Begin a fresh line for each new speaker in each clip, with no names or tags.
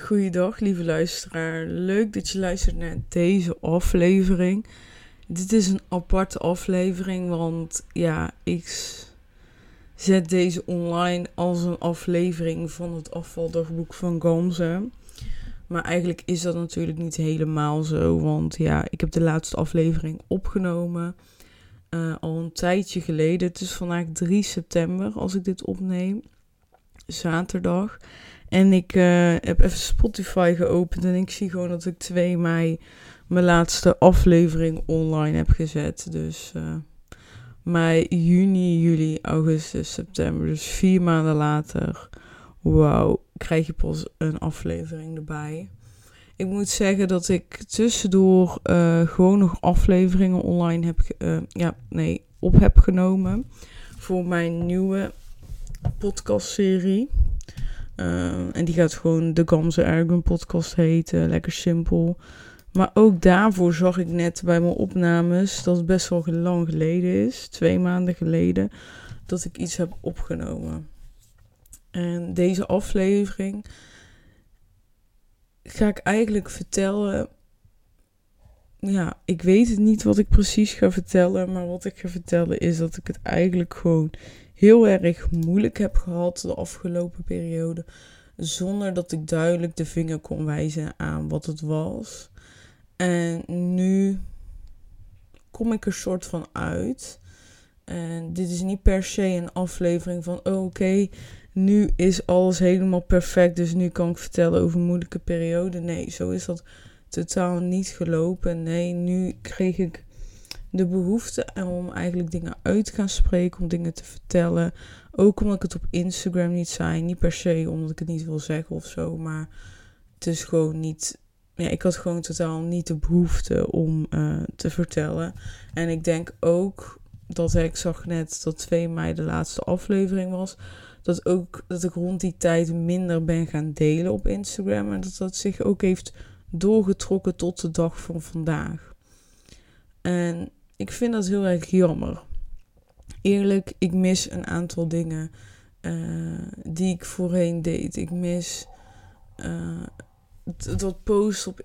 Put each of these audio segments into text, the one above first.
Goeiedag, lieve luisteraar. Leuk dat je luistert naar deze aflevering. Dit is een aparte aflevering, want ja, ik zet deze online als een aflevering van het afvaldagboek van Gamze. Maar eigenlijk is dat natuurlijk niet helemaal zo, want ja, ik heb de laatste aflevering opgenomen uh, al een tijdje geleden. Het is vandaag 3 september als ik dit opneem, zaterdag. En ik uh, heb even Spotify geopend en ik zie gewoon dat ik 2 mei mijn laatste aflevering online heb gezet. Dus uh, mei, juni, juli, augustus, september. Dus vier maanden later, wauw, krijg je pas een aflevering erbij. Ik moet zeggen dat ik tussendoor uh, gewoon nog afleveringen online heb, ja, nee, op heb genomen voor mijn nieuwe podcastserie. Uh, en die gaat gewoon de Gamze Ergun podcast heten. Lekker simpel. Maar ook daarvoor zag ik net bij mijn opnames dat het best wel lang geleden is. Twee maanden geleden. Dat ik iets heb opgenomen. En deze aflevering ga ik eigenlijk vertellen. Ja, ik weet het niet wat ik precies ga vertellen. Maar wat ik ga vertellen is dat ik het eigenlijk gewoon heel erg moeilijk heb gehad de afgelopen periode. Zonder dat ik duidelijk de vinger kon wijzen aan wat het was. En nu kom ik er soort van uit. En dit is niet per se een aflevering van: oh, oké, nu is alles helemaal perfect. Dus nu kan ik vertellen over moeilijke periode. Nee, zo is dat totaal niet gelopen. Nee, nu kreeg ik de behoefte om eigenlijk dingen uit te gaan spreken, om dingen te vertellen. Ook omdat ik het op Instagram niet zei. Niet per se omdat ik het niet wil zeggen of zo, maar het is gewoon niet. Ja, ik had gewoon totaal niet de behoefte om uh, te vertellen. En ik denk ook dat ik zag net dat 2 mei de laatste aflevering was. Dat ook dat ik rond die tijd minder ben gaan delen op Instagram. En dat dat zich ook heeft doorgetrokken tot de dag van vandaag. En ik vind dat heel erg jammer. Eerlijk, ik mis een aantal dingen uh, die ik voorheen deed. Ik mis uh, dat post op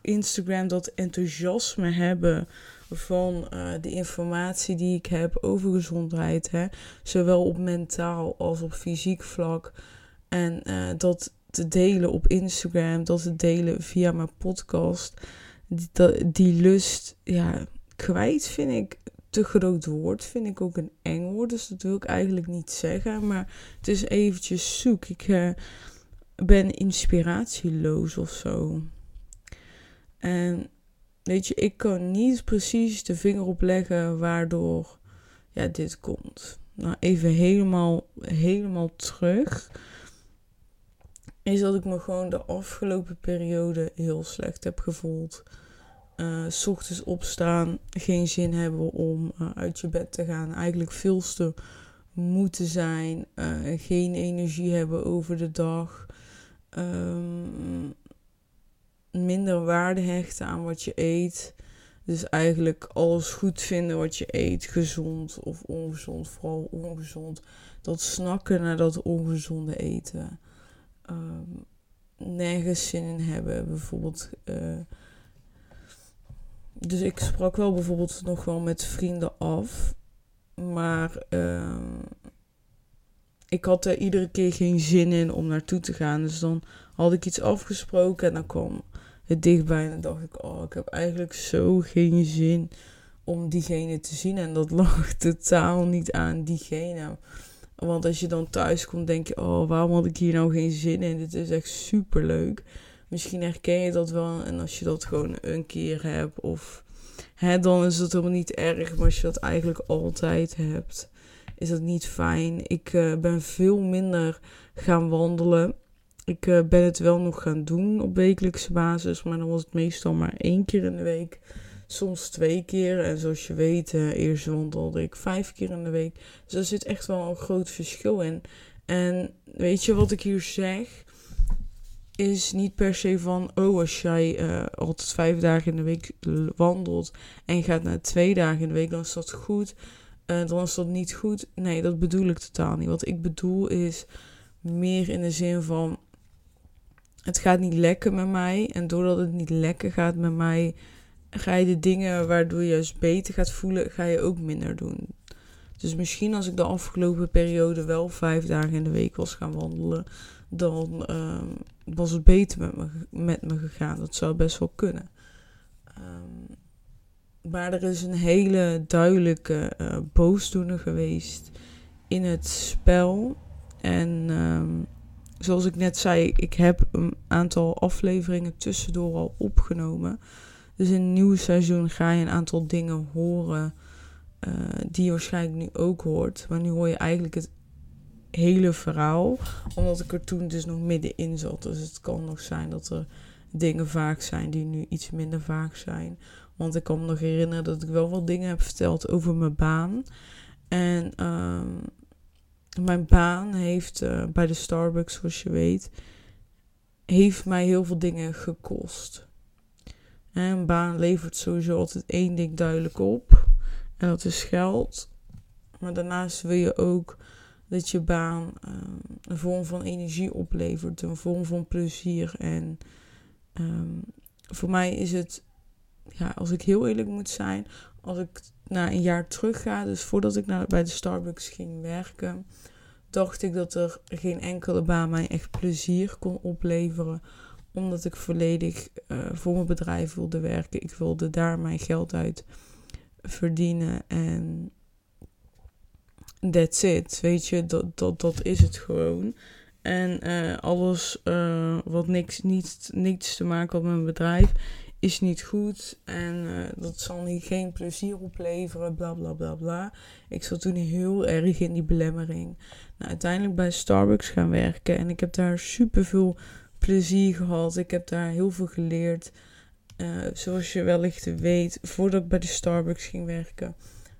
Instagram, dat enthousiasme hebben van uh, de informatie die ik heb over gezondheid. Hè? Zowel op mentaal als op fysiek vlak. En dat te delen op Instagram, dat te delen via mijn podcast. Die, die lust, ja, kwijt vind ik te groot woord. Vind ik ook een eng woord. Dus dat wil ik eigenlijk niet zeggen. Maar het is eventjes zoek. Ik uh, ben inspiratieloos of zo. En weet je, ik kan niet precies de vinger op leggen waardoor ja, dit komt. Nou, even helemaal, helemaal terug. Is dat ik me gewoon de afgelopen periode heel slecht heb gevoeld uh, ochtends opstaan, geen zin hebben om uh, uit je bed te gaan. Eigenlijk veel te moeten zijn, uh, geen energie hebben over de dag. Um, minder waarde hechten aan wat je eet. Dus eigenlijk alles goed vinden wat je eet, gezond of ongezond, vooral ongezond. Dat snakken naar dat ongezonde eten. Um, nergens zin in hebben. Bijvoorbeeld dus ik sprak wel bijvoorbeeld nog wel met vrienden af. Maar uh, ik had er iedere keer geen zin in om naartoe te gaan. Dus dan had ik iets afgesproken en dan kwam het dichtbij. En dan dacht ik, oh, ik heb eigenlijk zo geen zin om diegene te zien. En dat lag totaal niet aan diegene. Want als je dan thuis komt, denk je, oh, waarom had ik hier nou geen zin in? Dit is echt super leuk. Misschien herken je dat wel. En als je dat gewoon een keer hebt, of hè, dan is het helemaal niet erg. Maar als je dat eigenlijk altijd hebt, is dat niet fijn. Ik uh, ben veel minder gaan wandelen. Ik uh, ben het wel nog gaan doen op wekelijkse basis. Maar dan was het meestal maar één keer in de week. Soms twee keer. En zoals je weet, uh, eerst wandelde ik vijf keer in de week. Dus er zit echt wel een groot verschil in. En weet je wat ik hier zeg? Is niet per se van, oh, als jij uh, altijd vijf dagen in de week wandelt en gaat naar twee dagen in de week, dan is dat goed. Uh, dan is dat niet goed. Nee, dat bedoel ik totaal niet. Wat ik bedoel is meer in de zin van, het gaat niet lekker met mij. En doordat het niet lekker gaat met mij, ga je de dingen waardoor je juist beter gaat voelen, ga je ook minder doen. Dus misschien als ik de afgelopen periode wel vijf dagen in de week was gaan wandelen, dan ehm, was het beter met me, met me gegaan. Dat zou best wel kunnen. Um, maar er is een hele duidelijke uh, boosdoener geweest in het spel. En um, zoals ik net zei, ik heb een aantal afleveringen tussendoor al opgenomen. Dus in het nieuwe seizoen ga je een aantal dingen horen uh, die je waarschijnlijk nu ook hoort. Maar nu hoor je eigenlijk het hele verhaal. Omdat ik er toen dus nog middenin zat. Dus het kan nog zijn dat er dingen vaak zijn die nu iets minder vaak zijn. Want ik kan me nog herinneren dat ik wel wat dingen heb verteld over mijn baan. En um, mijn baan heeft uh, bij de Starbucks, zoals je weet, heeft mij heel veel dingen gekost. En een baan levert sowieso altijd één ding duidelijk op. En dat is geld. Maar daarnaast wil je ook dat je baan um, een vorm van energie oplevert, een vorm van plezier. En um, voor mij is het, ja, als ik heel eerlijk moet zijn, als ik naar een jaar terug ga, dus voordat ik naar, bij de Starbucks ging werken, dacht ik dat er geen enkele baan mij echt plezier kon opleveren. Omdat ik volledig uh, voor mijn bedrijf wilde werken. Ik wilde daar mijn geld uit verdienen. En that's it. Weet je, dat, dat, dat is het gewoon. En uh, alles uh, wat niks, niets, niets te maken had met mijn bedrijf is niet goed. En uh, dat zal niet geen plezier opleveren, bla bla bla bla. Ik zat toen heel erg in die belemmering. Nou, uiteindelijk bij Starbucks gaan werken. En ik heb daar super veel plezier gehad. Ik heb daar heel veel geleerd. Zoals je wellicht weet, voordat ik bij de Starbucks ging werken,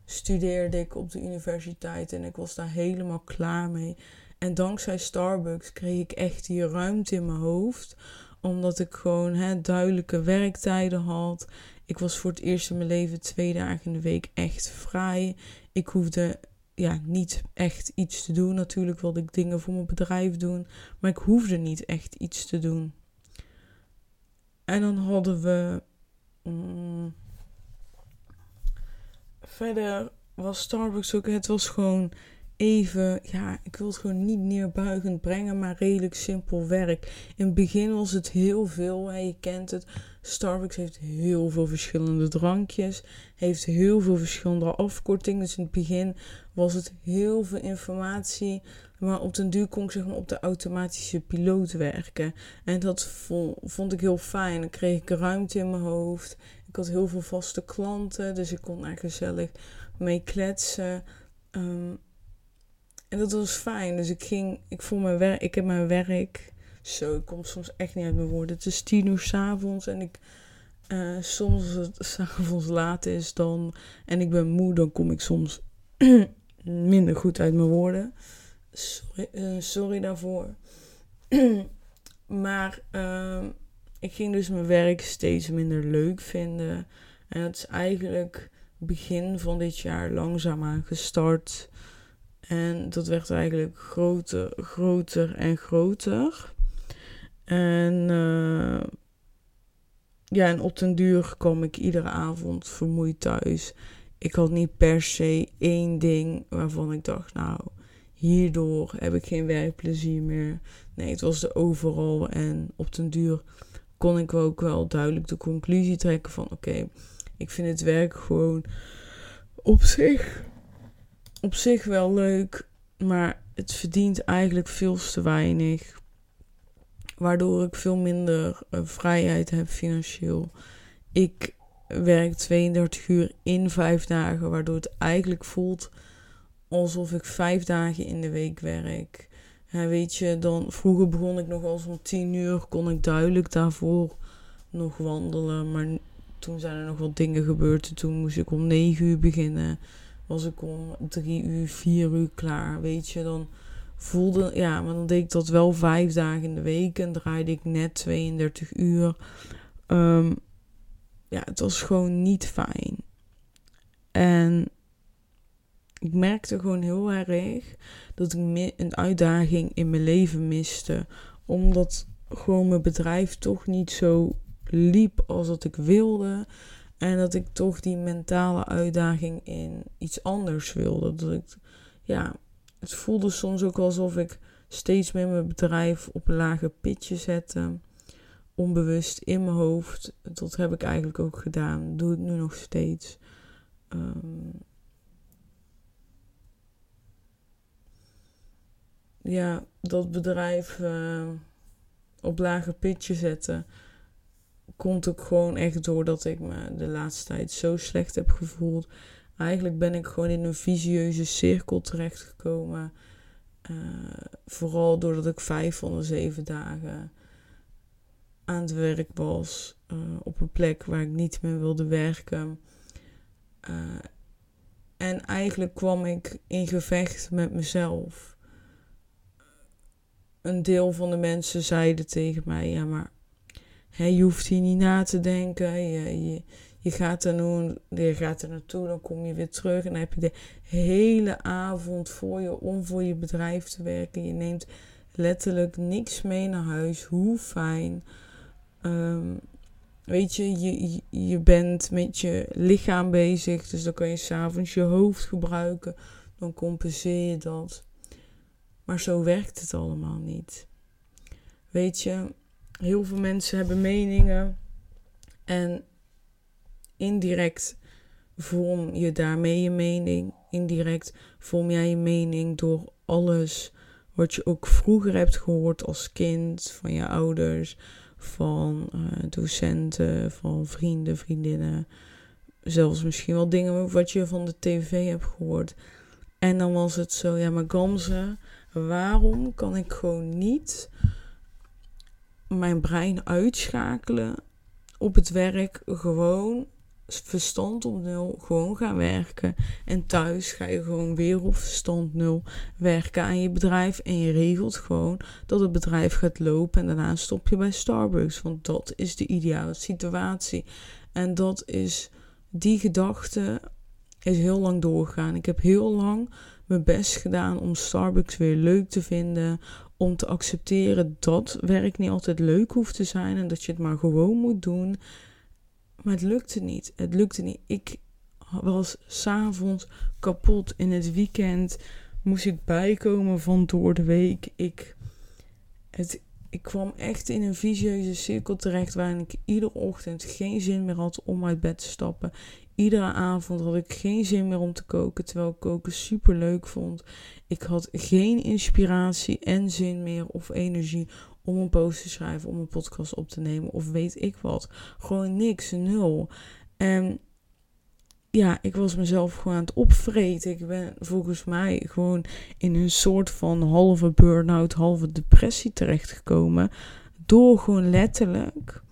studeerde ik op de universiteit. En ik was daar helemaal klaar mee. En dankzij Starbucks kreeg ik echt die ruimte in mijn hoofd omdat ik gewoon hè, duidelijke werktijden had. Ik was voor het eerst in mijn leven twee dagen in de week echt vrij. Ik hoefde ja, niet echt iets te doen. Natuurlijk wilde ik dingen voor mijn bedrijf doen. Maar ik hoefde niet echt iets te doen. En dan hadden we. Mm, verder was Starbucks ook. Het was gewoon even, ja, ik wil het gewoon niet neerbuigend brengen, maar redelijk simpel werk. In het begin was het heel veel, je kent het. Starbucks heeft heel veel verschillende drankjes, heeft heel veel verschillende afkortingen. Dus in het begin was het heel veel informatie, maar op den duur kon ik zeg maar op de automatische piloot werken. En dat vond, vond ik heel fijn. Dan kreeg ik ruimte in mijn hoofd. Ik had heel veel vaste klanten, dus ik kon daar gezellig mee kletsen. Um, en dat was fijn. Dus ik ging, ik voel mijn werk, ik heb mijn werk. Zo, ik kom soms echt niet uit mijn woorden. Het is tien uur s'avonds en ik, uh, soms als het s'avonds laat is dan, en ik ben moe, dan kom ik soms minder goed uit mijn woorden. Sorry, uh, sorry daarvoor. maar uh, ik ging dus mijn werk steeds minder leuk vinden. En het is eigenlijk begin van dit jaar langzaamaan gestart. En dat werd eigenlijk groter, groter en groter. En uh, ja, en op den duur kwam ik iedere avond vermoeid thuis. Ik had niet per se één ding waarvan ik dacht, nou, hierdoor heb ik geen werkplezier meer. Nee, het was er overal. En op den duur kon ik ook wel duidelijk de conclusie trekken van, oké, ik vind het werk gewoon op zich op zich wel leuk, maar het verdient eigenlijk veel te weinig. Waardoor ik veel minder uh, vrijheid heb financieel. Ik werk 32 uur in 5 dagen, waardoor het eigenlijk voelt alsof ik 5 dagen in de week werk. Ja, weet je, dan vroeger begon ik nog als om 10 uur, kon ik duidelijk daarvoor nog wandelen. Maar toen zijn er nog wat dingen gebeurd en toen moest ik om 9 uur beginnen was ik om drie uur, vier uur klaar. Weet je, dan voelde, ja, maar dan deed ik dat wel vijf dagen in de week en draaide ik net 32 uur. Um, ja, het was gewoon niet fijn. En ik merkte gewoon heel erg dat ik een uitdaging in mijn leven miste. Omdat gewoon mijn bedrijf toch niet zo liep als dat ik wilde. En dat ik toch die mentale uitdaging in iets anders wilde. Dat ik, ja, het voelde soms ook alsof ik steeds meer mijn bedrijf op een lager pitje zette. Onbewust in mijn hoofd. Dat heb ik eigenlijk ook gedaan. Doe ik nu nog steeds. Um, ja, dat bedrijf uh, op lager pitje zetten. Komt ook gewoon echt doordat ik me de laatste tijd zo slecht heb gevoeld. Eigenlijk ben ik gewoon in een visieuze cirkel terechtgekomen. Uh, vooral doordat ik vijf van de zeven dagen aan het werk was. Uh, op een plek waar ik niet meer wilde werken. En eigenlijk kwam ik in gevecht met mezelf een deel van de mensen zeiden tegen mij: Ja, maar hè, je hoeft hier niet na te denken. Je, je, gaat er nu, je gaat er naartoe, dan kom je weer terug. En dan heb je de hele avond voor je om voor je bedrijf te werken. Je neemt letterlijk niks mee naar huis. Hoe fijn. Um, weet je, je, je bent met je lichaam bezig. Dus dan kan je s'avonds je hoofd gebruiken. Dan compenseer je dat. Maar zo werkt het allemaal niet. Weet je, heel veel mensen hebben meningen en indirect vorm je daarmee je mening. Indirect vorm jij je mening door alles wat je ook vroeger hebt gehoord als kind van je ouders, van uh, docenten, van vrienden, vriendinnen. Zelfs misschien wel dingen wat je van de tv hebt gehoord. En dan was het zo, ja, maar Gamze, Waarom kan ik gewoon niet mijn brein uitschakelen op het werk gewoon verstand op nul, gewoon gaan werken. En thuis ga je gewoon weer op verstand nul werken aan je bedrijf. En je regelt gewoon dat het bedrijf gaat lopen. En daarna stop je bij Starbucks. Want dat is de ideale situatie. En dat is die gedachte is heel lang doorgegaan. Ik heb heel lang mijn best gedaan om Starbucks weer leuk te vinden. Om te accepteren dat werk niet altijd leuk hoeft te zijn en dat je het maar gewoon moet doen. Maar het lukte niet. Het lukte niet. Ik was s'avonds kapot. In het weekend moest ik bijkomen van door de week. Ik, het, ik kwam echt in een visieuze cirkel terecht waarin ik iedere ochtend geen zin meer had om uit bed te stappen. Iedere avond had ik geen zin meer om te koken, terwijl ik koken super leuk vond. Ik had geen inspiratie en zin meer of energie om een post te schrijven, om een podcast op te nemen of weet ik wat. Gewoon niks, nul. En ja, ik was mezelf gewoon aan het opvreten. Ik ben volgens mij gewoon in een soort van halve burn-out, halve depressie terechtgekomen. Door gewoon letterlijk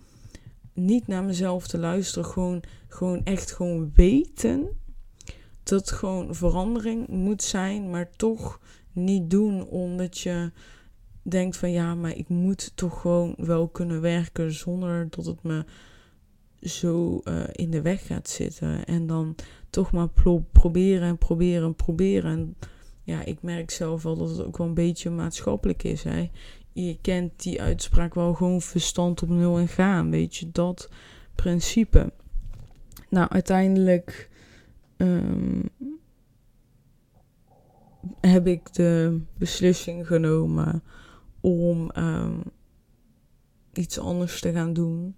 niet naar mezelf te luisteren. Gewoon, gewoon echt gewoon weten dat gewoon verandering moet zijn, maar toch niet doen omdat je denkt van ja, maar ik moet toch gewoon wel kunnen werken zonder dat het me zo uh, in de weg gaat zitten. En dan toch maar pro proberen en proberen en proberen. En ja, ik merk zelf wel dat het ook wel een beetje maatschappelijk is. Hè? Je kent die uitspraak wel gewoon verstand op nul en gaan. Weet je, dat principe. Nou, uiteindelijk um, heb ik de beslissing genomen om um, iets anders te gaan doen.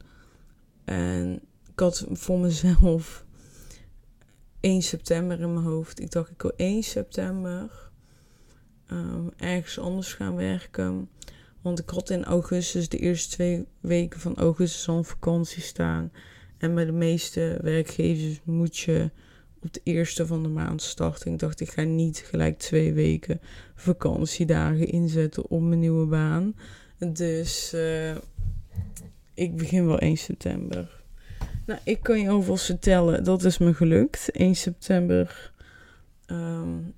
En ik had voor mezelf 1 september in mijn hoofd. Ik dacht, ik wil 1 september um, ergens anders gaan werken. Want ik had in augustus, de eerste twee weken van augustus, al vakantie staan. En bij de meeste werkgevers moet je op de eerste van de maand starten. Ik dacht, ik ga niet gelijk twee weken vakantiedagen inzetten op mijn nieuwe baan. Dus uh, ik begin wel 1 september. Nou, ik kan je alvast vertellen, dat is me gelukt. 1 september. Um,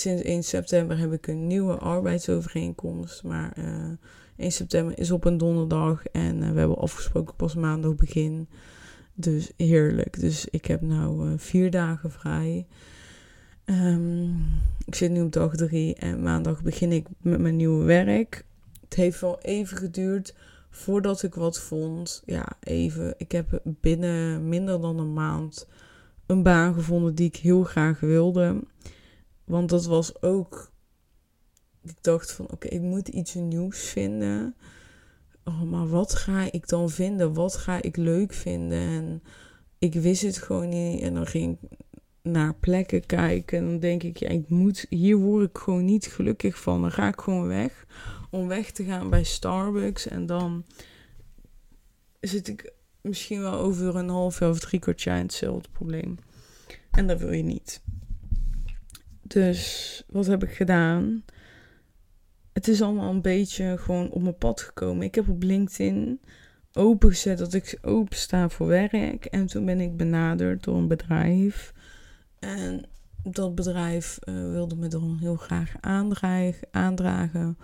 sinds 1 september heb ik een nieuwe arbeidsovereenkomst. Maar uh, eh, 1 september is op een donderdag en uh, we hebben afgesproken pas maandag begin. Dus heerlijk. Dus ik heb nu uh, vier dagen vrij. Um, ik zit nu op dag drie en maandag begin ik met mijn nieuwe werk het heeft wel even geduurd voordat ik wat vond. Ja, even. Ik heb binnen minder dan een maand een baan gevonden die ik heel graag wilde. Want dat was ook. Ik dacht van oké, ik moet iets nieuws vinden. Oh, maar wat ga ik dan vinden? Wat ga ik leuk vinden? En ik wist het gewoon niet. En dan ging ik naar plekken kijken. En dan denk ik, ja, ik moet, hier word ik gewoon niet gelukkig van. Dan ga ik gewoon weg. Om weg te gaan bij Starbucks. En dan zit ik misschien wel over een half jaar of drie kwartier in hetzelfde probleem. En dat wil je niet. Dus wat heb ik gedaan? Het is allemaal een beetje gewoon op mijn pad gekomen. Ik heb op LinkedIn opengezet dat ik open sta voor werk. En toen ben ik benaderd door een bedrijf. En dat bedrijf uh, wilde me dan heel graag aandragen, aandragen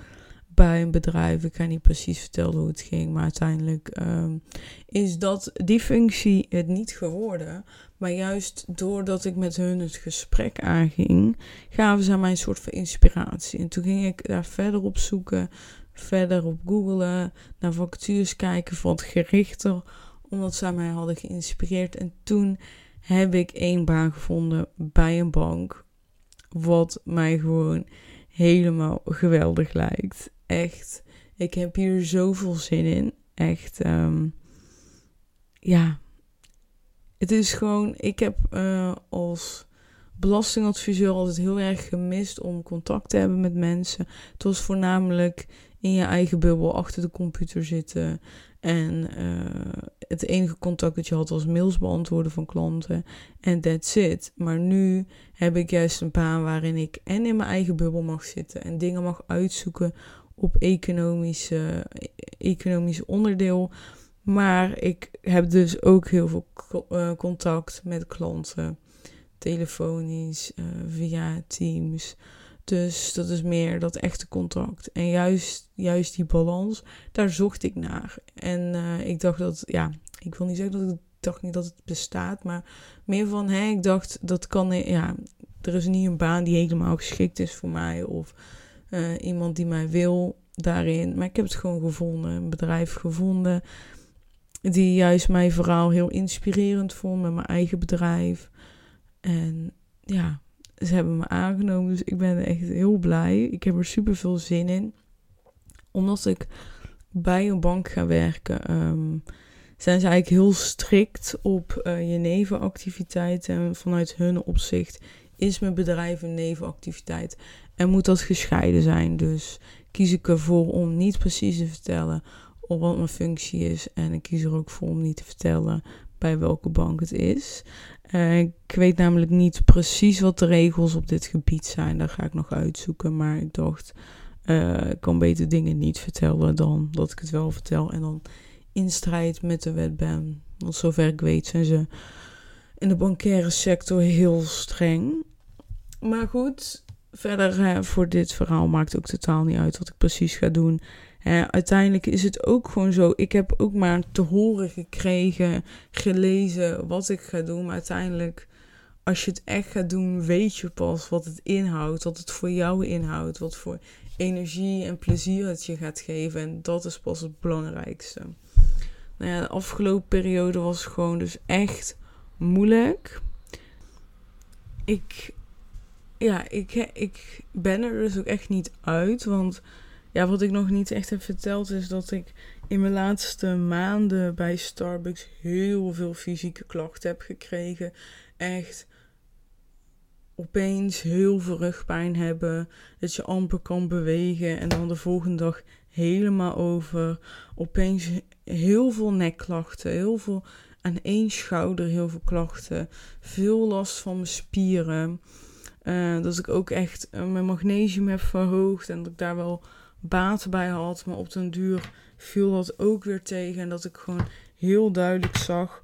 bij een bedrijf. Ik ga niet precies vertellen hoe het ging, maar uiteindelijk um, is dat die functie het niet geworden. Maar juist doordat ik met hun het gesprek aanging, gaven ze mij een soort van inspiratie. En toen ging ik daar verder op zoeken, verder op googlen, naar vacatures kijken, wat gerichter, omdat zij mij hadden geïnspireerd. En toen heb ik één baan gevonden bij een bank, wat mij gewoon helemaal geweldig lijkt. Echt, ik heb hier zoveel zin in. Echt, um, ja, het is gewoon, ik heb uh, als belastingadviseur altijd heel erg gemist om contact te hebben met mensen. Het was voornamelijk in je eigen bubbel achter de computer zitten. En uh, het enige contact dat je had was mails beantwoorden van klanten. En that's it. Maar nu heb ik juist een baan waarin ik en in mijn eigen bubbel mag zitten. En dingen mag uitzoeken op economische, economisch onderdeel. Maar ik heb dus ook heel veel uh, contact met klanten. Telefonisch, uh, via Teams. Dus dat is meer dat echte contact. En juist, juist die balans, daar zocht ik naar. En uh, ik dacht dat, ja, ik wil niet zeggen dat ik dacht niet dat het bestaat. Maar meer van, hè, ik dacht dat kan, ja, er is niet een baan die helemaal geschikt is voor mij. Of iemand die mij wil daarin. Maar ik heb het gewoon gevonden. Een bedrijf gevonden die juist mijn verhaal heel inspirerend vond met mijn eigen bedrijf. En ja, ze hebben me aangenomen. Dus ik ben echt heel blij. Ik heb er super veel zin in. Omdat ik bij een bank ga werken, um, zijn ze eigenlijk heel strikt op uh, je nevenactiviteiten. En vanuit hun opzicht is mijn bedrijf een nevenactiviteit. En moet dat gescheiden zijn. Dus kies ik ervoor om niet precies te vertellen op wat mijn functie is. En ik kies er ook voor om niet te vertellen bij welke bank het is. Uh, ik weet namelijk niet precies wat de regels op dit gebied zijn. Daar ga ik nog uitzoeken. Maar ik dacht, uh, ik kan beter dingen niet vertellen dan dat ik het wel vertel. En dan in strijd met de wet ben. Want zover ik weet zijn ze in de bankaire sector heel streng. Maar goed, verder voor dit verhaal maakt ook totaal niet uit wat ik precies ga doen uiteindelijk is het ook gewoon zo. Ik heb ook maar te horen gekregen, gelezen wat ik ga doen. Maar uiteindelijk, als je het echt gaat doen, weet je pas wat het inhoudt. Wat het voor jou inhoudt. Wat voor energie en plezier het je gaat geven. En dat is pas het belangrijkste. Nou ja, de afgelopen periode was gewoon dus echt moeilijk. Ik, ja, ik, ik ben er dus ook echt niet uit. Want ja, wat ik nog niet echt heb verteld is dat ik in mijn laatste maanden bij Starbucks heel veel fysieke klachten heb gekregen. Echt opeens heel veel rugpijn hebben. Dat je amper kan bewegen. En dan de volgende dag helemaal over. Opeens heel veel nekklachten. Heel veel aan één schouder heel veel klachten. Veel last van mijn spieren. Uh, dat ik ook echt uh, mijn magnesium heb verhoogd. En dat ik daar wel baat bij had. Maar op den duur viel dat ook weer tegen. En dat ik gewoon heel duidelijk zag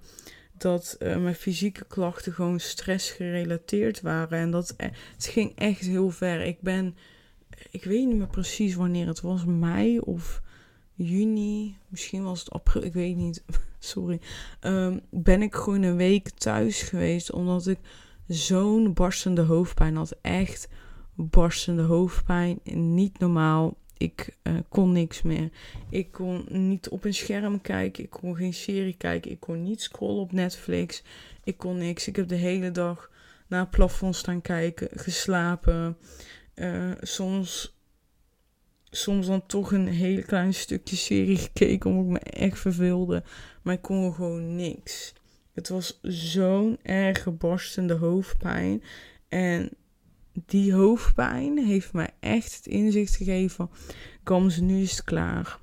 dat uh, mijn fysieke klachten gewoon stress gerelateerd waren. En dat het ging echt heel ver. Ik ben, ik weet niet meer precies wanneer het was, mei of juni, misschien was het april, ik weet niet, sorry. Um, ben ik gewoon een week thuis geweest omdat ik zo'n barstende hoofdpijn had. Echt barstende hoofdpijn, niet normaal Ik uh, kon niks meer. Ik kon niet op een scherm kijken. Ik kon geen serie kijken. Ik kon niet scrollen op Netflix. Ik kon niks. Ik heb de hele dag naar het plafond staan kijken, geslapen. Uh, soms, soms dan toch een heel klein stukje serie gekeken omdat ik me echt verveelde. Maar ik kon gewoon niks. Het was zo'n erge barstende hoofdpijn. En die hoofdpijn heeft mij echt het inzicht gegeven: ze nu is het klaar.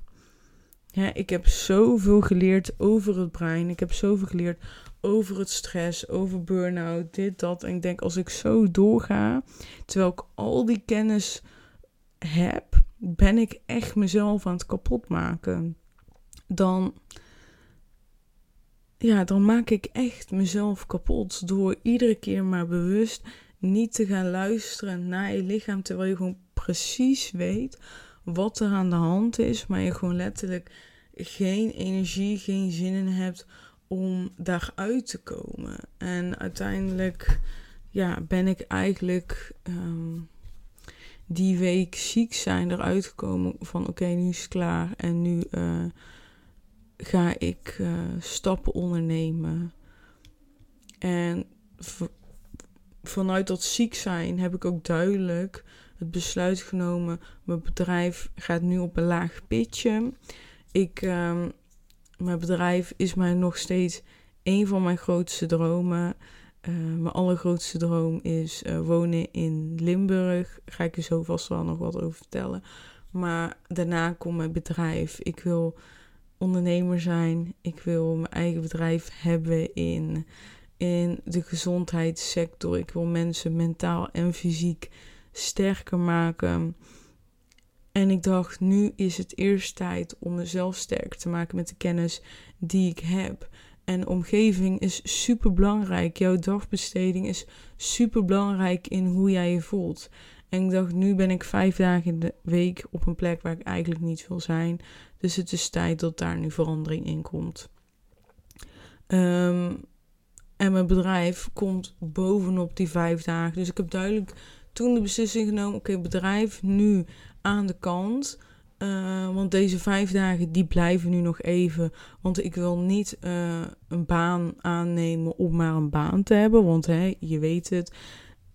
Ik heb zoveel geleerd over het brein. Ik heb zoveel geleerd over het stress, over burn-out, dit, dat. En ik denk, als ik zo doorga, terwijl ik al die kennis heb, ben ik echt mezelf aan het kapotmaken. Dan, ja, dan maak ik echt mezelf kapot door iedere keer maar bewust niet te gaan luisteren naar je lichaam, terwijl je gewoon precies weet wat er aan de hand is, maar je gewoon letterlijk geen energie, geen zin in hebt om daaruit te komen. En uiteindelijk ja, ben ik eigenlijk ehm, die week ziek zijn eruit gekomen van oké, nu is het klaar en nu uh, ga ik uh, stappen ondernemen. En vanuit dat ziek zijn heb ik ook duidelijk het besluit genomen. Mijn bedrijf gaat nu op een laag pitje. Ik, um, mijn bedrijf is mij nog steeds een van mijn grootste dromen. Uh, mijn allergrootste droom is uh, wonen in Limburg. Ga ik er zo vast wel nog wat over vertellen. Maar daarna komt mijn bedrijf. Ik wil ondernemer zijn. Ik wil mijn eigen bedrijf hebben in in de gezondheidssector. Ik wil mensen mentaal en fysiek sterker maken. En ik dacht, nu is het eerst tijd om mezelf sterker te maken met de kennis die ik heb. En omgeving is super belangrijk. Jouw dagbesteding is super belangrijk in hoe jij je voelt. En ik dacht, nu ben ik vijf dagen in de week op een plek waar ik eigenlijk niet wil zijn. Dus het is tijd dat daar nu verandering in komt. Um, en mijn bedrijf komt bovenop die vijf dagen. Dus ik heb duidelijk toen de beslissing genomen: oké, bedrijf nu aan de kant. Uh, want deze vijf dagen die blijven nu nog even. Want ik wil niet uh, een baan aannemen om maar een baan te hebben. Want hè, je weet het.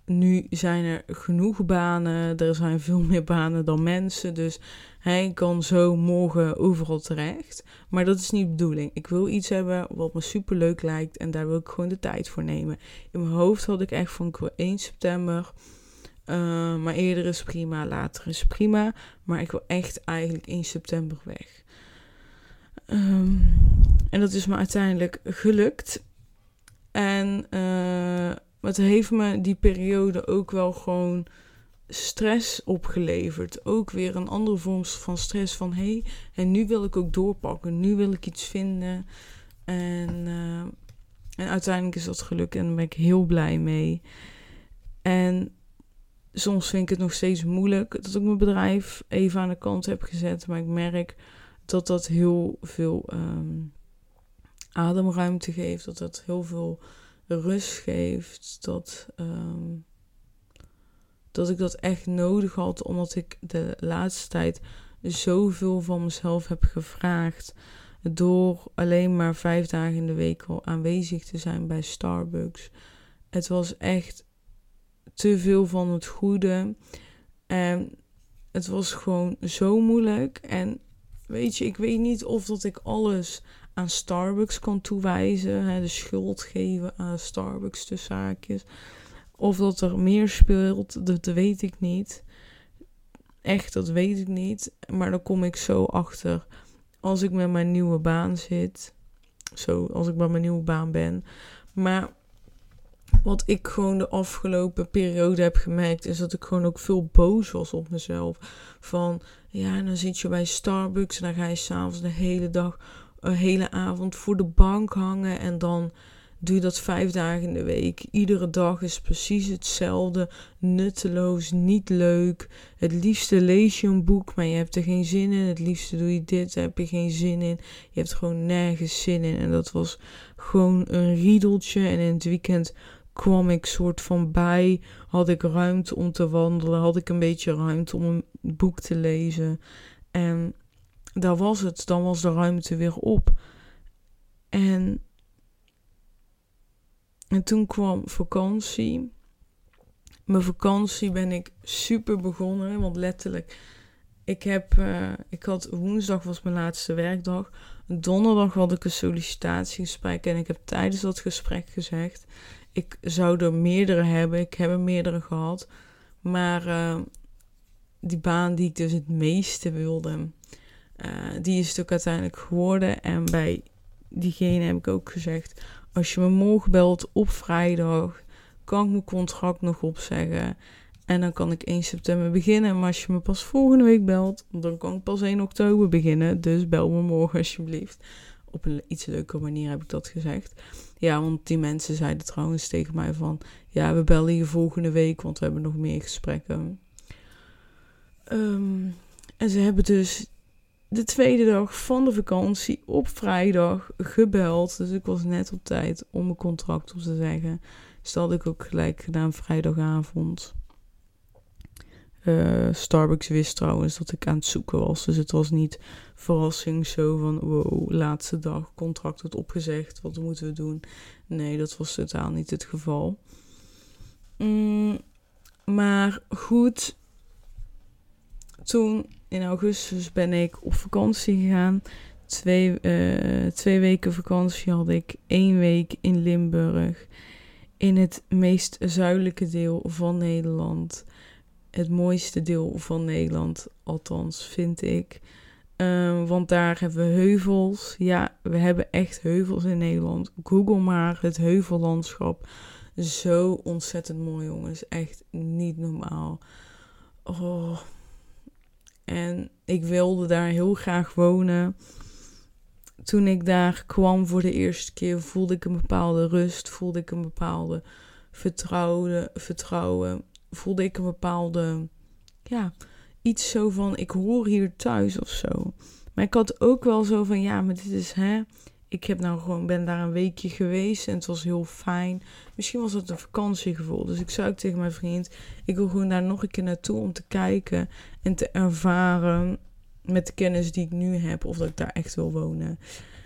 Nu zijn er genoeg banen. Er zijn veel meer banen dan mensen. Dus hij kan zo morgen overal terecht. Maar dat is niet de bedoeling. Ik wil iets hebben wat me super leuk lijkt. En daar wil ik gewoon de tijd voor nemen. In mijn hoofd had ik echt van ik wil 1 september. Uh, maar eerder is prima, later is prima. Maar ik wil echt eigenlijk 1 september weg. Um, en dat is me uiteindelijk gelukt. En uh, het heeft me die periode ook wel gewoon stress opgeleverd. Ook weer een andere vorm van stress van hé, hey, en nu wil ik ook doorpakken. Nu wil ik iets vinden. En, uh, en uiteindelijk is dat gelukt en daar ben ik heel blij mee. En soms vind ik het nog steeds moeilijk dat ik mijn bedrijf even aan de kant heb gezet. Maar ik merk dat dat heel veel um, ademruimte geeft. Dat dat heel veel rust geeft. Dat, um, dat ik dat echt nodig had, omdat ik de laatste tijd zoveel van mezelf heb gevraagd. Door alleen maar vijf dagen in de week al aanwezig te zijn bij Starbucks. Het was echt te veel van het goede. En het was gewoon zo moeilijk. En weet je, ik weet niet of dat ik alles aan Starbucks kan toewijzen. Hè, de schuld geven aan Starbucks de zaakjes. Of dat er meer speelt, dat weet ik niet. Echt, dat weet ik niet. Maar dan kom ik zo achter als ik met mijn nieuwe baan zit. Zo, als ik bij mijn nieuwe baan ben. Maar wat ik gewoon de afgelopen periode heb gemerkt, is dat ik gewoon ook veel boos was op mezelf. Van ja, dan zit je bij Starbucks en dan ga je s'avonds de hele dag, een hele avond voor de bank hangen. En dan doe je dat vijf dagen in de week. Iedere dag is precies hetzelfde. Nutteloos, niet leuk. Het liefste lees je een boek, maar je hebt er geen zin in. Het liefste doe je dit, daar heb je geen zin in. Je hebt gewoon nergens zin in. En dat was gewoon een riedeltje. En in het weekend kwam ik soort van bij. Had ik ruimte om te wandelen. Had ik een beetje ruimte om een boek te lezen. En daar was het. Dan was de ruimte weer op. En, en toen kwam vakantie. Mijn vakantie ben ik super begonnen. Want letterlijk, ik, heb, uh, ik had woensdag was mijn laatste werkdag. Donderdag had ik een sollicitatiegesprek. En ik heb tijdens dat gesprek gezegd: ik zou er meerdere hebben. Ik heb er meerdere gehad. Maar uh, die baan die ik dus het meeste wilde, uh, die is het ook uiteindelijk geworden. En bij diegene heb ik ook gezegd: als je me morgen belt op vrijdag, kan ik mijn contract nog opzeggen. En dan kan ik 1 september beginnen. Maar als je me pas volgende week belt, dan kan ik pas 1 oktober beginnen. Dus bel me morgen alsjeblieft. Op een iets leuke manier heb ik dat gezegd. Ja, want die mensen zeiden trouwens tegen mij van... Ja, we bellen je volgende week, want we hebben nog meer gesprekken. Um, en ze hebben dus de tweede dag van de vakantie op vrijdag gebeld. Dus ik was net op tijd om mijn contract op te zeggen. Dus dat had ik ook gelijk gedaan vrijdagavond. Uh, Starbucks wist trouwens dat ik aan het zoeken was. Dus het was niet verrassing zo van wow, laatste dag, contract wordt opgezegd, wat moeten we doen? Nee, dat was totaal niet het geval. Mm, maar goed, toen in augustus ben ik op vakantie gegaan. Twee, uh, twee weken vakantie had ik. één week in Limburg. In het meest zuidelijke deel van Nederland. Het mooiste deel van Nederland, althans vind ik. Um, want daar hebben we heuvels. Ja, we hebben echt heuvels in Nederland. Google maar het heuvellandschap. Zo ontzettend mooi, jongens. Echt niet normaal. Oh, en ik wilde daar heel graag wonen. Toen ik daar kwam voor de eerste keer, voelde ik een bepaalde rust, voelde ik een bepaalde vertrouwen, vertrouwen voelde ik een bepaalde, ja, iets zo van, ik hoor hier thuis of zo. Maar ik had ook wel zo van, ja, maar dit is, hè, ik heb nou gewoon, ben daar een weekje geweest en het was heel fijn. Misschien was het een vakantiegevoel. Dus ik zei ook tegen mijn vriend, ik wil gewoon daar nog een keer naartoe om te kijken en te ervaren met de kennis die ik nu heb of dat ik daar echt wil wonen.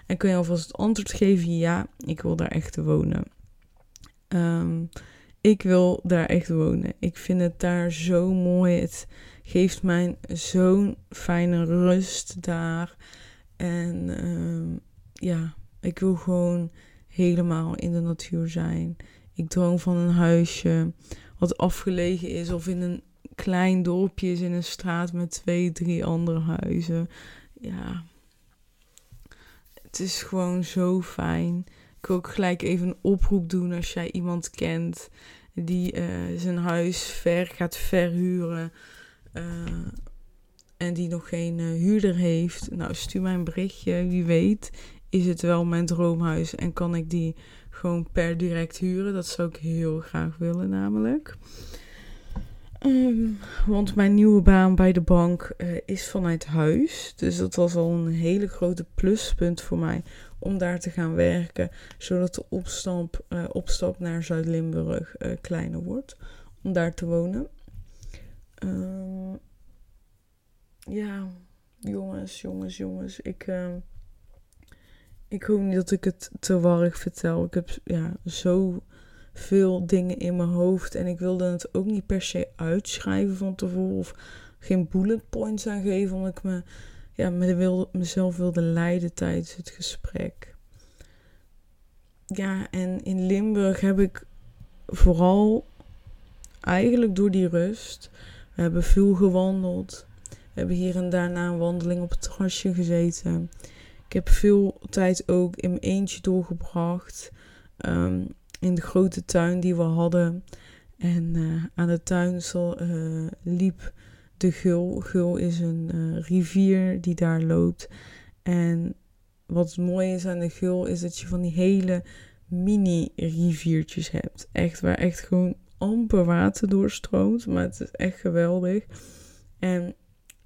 En kun je alvast het antwoord geven, ja, ik wil daar echt wonen. Um, ik wil daar echt wonen. Ik vind het daar zo mooi. Het geeft mij zo'n fijne rust daar. En ehm, ja, ik wil gewoon helemaal in de natuur zijn. Ik droom van een huisje wat afgelegen is of in een klein dorpje is in een straat met twee, drie andere huizen. Ja, het is gewoon zo fijn. Ik wil ook gelijk even een oproep doen als jij iemand kent die uh, zijn huis ver gaat verhuren. Uh, en die nog geen uh, huurder heeft. Nou, stuur mij een berichtje. Wie weet is het wel mijn droomhuis en kan ik die gewoon per direct huren. Dat zou ik heel graag willen namelijk. Um, want mijn nieuwe baan bij de bank uh, is vanuit huis. Dus dat was al een hele grote pluspunt voor mij om daar te gaan werken. Zodat de opstap, uh, opstap naar Zuid-Limburg uh, kleiner wordt. Om daar te wonen. Uh, ja, jongens, jongens, jongens. Ik, ehm, ik hoop niet dat ik het te warrig vertel. Ik heb ja, zo veel dingen in mijn hoofd. En ik wilde het ook niet per se uitschrijven van tevoren. Of geen bullet points aangeven. Omdat ik me, ja, mezelf wilde leiden tijdens het gesprek. Ja, en in Limburg heb ik vooral eigenlijk door die rust. We hebben veel gewandeld. We hebben hier en daar na een wandeling op het terrasje gezeten. Ik heb veel tijd ook in mijn eentje doorgebracht. Um, in de grote tuin die we hadden. En uh, aan de tuin uh, liep de Gul. Gul is een uh, rivier die daar loopt. En wat mooi is aan de Gul is dat je van die hele mini riviertjes hebt. Echt waar echt gewoon amper water doorstroomt. Maar het is echt geweldig. En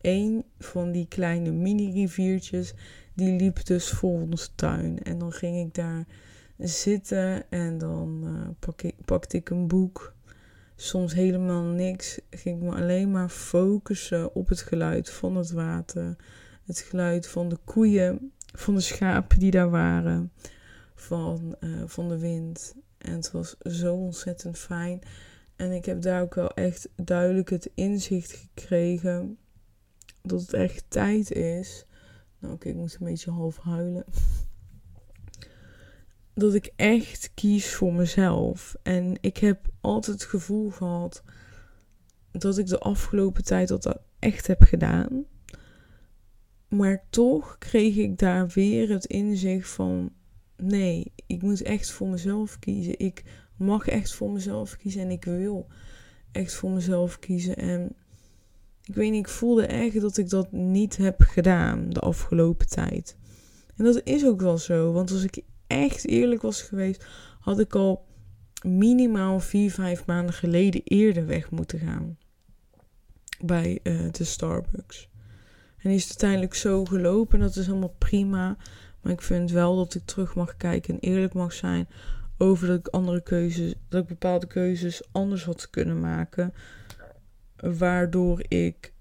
een van die kleine mini riviertjes die liep dus voor onze tuin. En dan ging ik daar zitten en dan ik, pakte ik een boek. Soms helemaal niks. Ging ik me alleen maar focussen op het geluid van het water. Het geluid van de koeien, van de schapen die daar waren, van, uh, van de wind. En het was zo ontzettend fijn. En ik heb daar ook wel echt duidelijk het inzicht gekregen dat het echt tijd is. Nou, oké, ik moet een beetje half huilen. Dat ik echt kies voor mezelf. En ik heb altijd het gevoel gehad dat ik de afgelopen tijd dat echt heb gedaan. Maar toch kreeg ik daar weer het inzicht van: nee, ik moet echt voor mezelf kiezen. Ik mag echt voor mezelf kiezen en ik wil echt voor mezelf kiezen. En ik weet niet, ik voelde echt dat ik dat niet heb gedaan de afgelopen tijd. En dat is ook wel zo, want als ik echt eerlijk was geweest, had ik al minimaal vier, vijf maanden geleden eerder weg moeten gaan bij uh, de Starbucks. En is uiteindelijk zo gelopen en dat is helemaal prima. Maar ik vind wel dat ik terug mag kijken en eerlijk mag zijn over dat ik andere keuzes, dat ik bepaalde keuzes anders had kunnen maken. Waardoor ik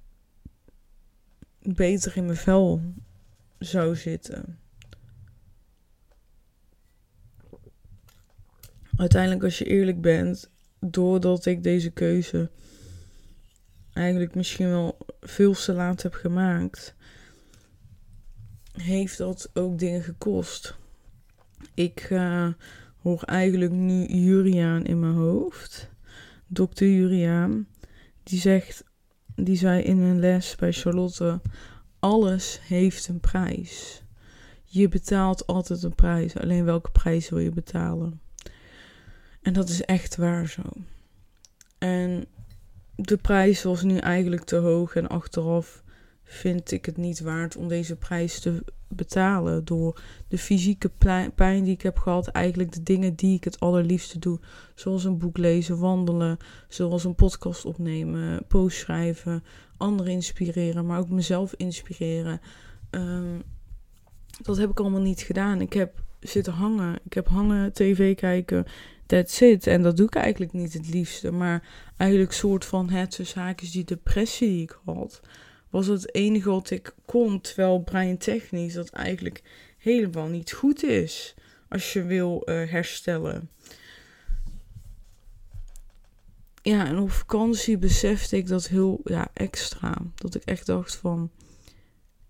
beter in mijn vel zou zitten. Uiteindelijk, als je eerlijk bent, doordat ik deze keuze eigenlijk misschien wel veel te laat heb gemaakt, heeft dat ook dingen gekost. Ik uh, hoor eigenlijk nu Juriaan in mijn hoofd. Dokter Juriaan. Die zegt, die zei in een les bij Charlotte: alles heeft een prijs. Je betaalt altijd een prijs. Alleen welke prijs wil je betalen? En dat is echt waar zo. En de prijs was nu eigenlijk te hoog en achteraf vind ik het niet waard om deze prijs te betalen. Door de fysieke pijn die ik heb gehad. Eigenlijk de dingen die ik het allerliefste doe. Zoals een boek lezen, wandelen. Zoals een podcast opnemen, post schrijven. Anderen inspireren, maar ook mezelf inspireren. Ehm, dat heb ik allemaal niet gedaan. Ik heb zitten hangen. Ik heb hangen, tv kijken. That's it. En dat doe ik eigenlijk niet het liefste. Maar eigenlijk soort van het zaakjes die depressie die ik had was het enige wat ik kon. Terwijl breintechnisch dat eigenlijk helemaal niet goed is als je wil uh, herstellen. Ja, en op vakantie besefte ik dat heel ja, extra. Dat ik echt dacht van,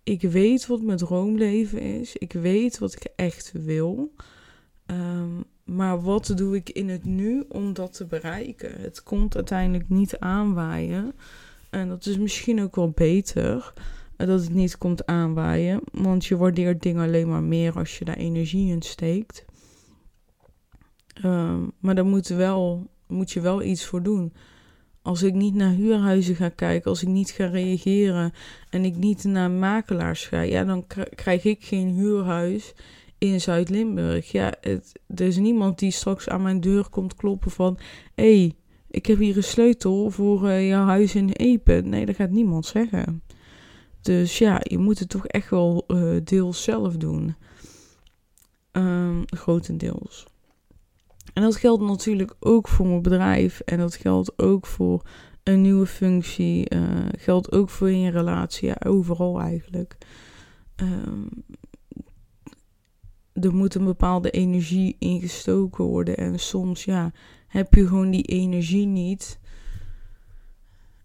ik weet wat mijn droomleven is. Ik weet wat ik echt wil. Um, maar wat doe ik in het nu om dat te bereiken? Het komt uiteindelijk niet aanwaaien. En dat is misschien ook wel beter eh, dat het niet komt aanwaaien. Want je waardeert dingen alleen maar meer als je daar energie in steekt. Ehm, maar daar moet, wel, moet je wel iets voor doen. Als ik niet naar huurhuizen ga kijken, als ik niet ga reageren en ik niet naar makelaars ga, ja, dan krijg ik geen huurhuis in Zuid-Limburg. Ja, er is niemand die straks aan mijn deur komt kloppen van: hé, hey, ik heb hier een sleutel voor uh, jouw huis in Epen. Nee, dat gaat niemand zeggen. Dus ja, je moet het toch echt wel uh, deels zelf doen. Um, grotendeels. En dat geldt natuurlijk ook voor mijn bedrijf. En dat geldt ook voor een nieuwe functie. Uh, geldt ook voor je relatie. Ja, overal eigenlijk. Um, er moet een bepaalde energie ingestoken worden. En soms, ja, heb je gewoon die energie niet.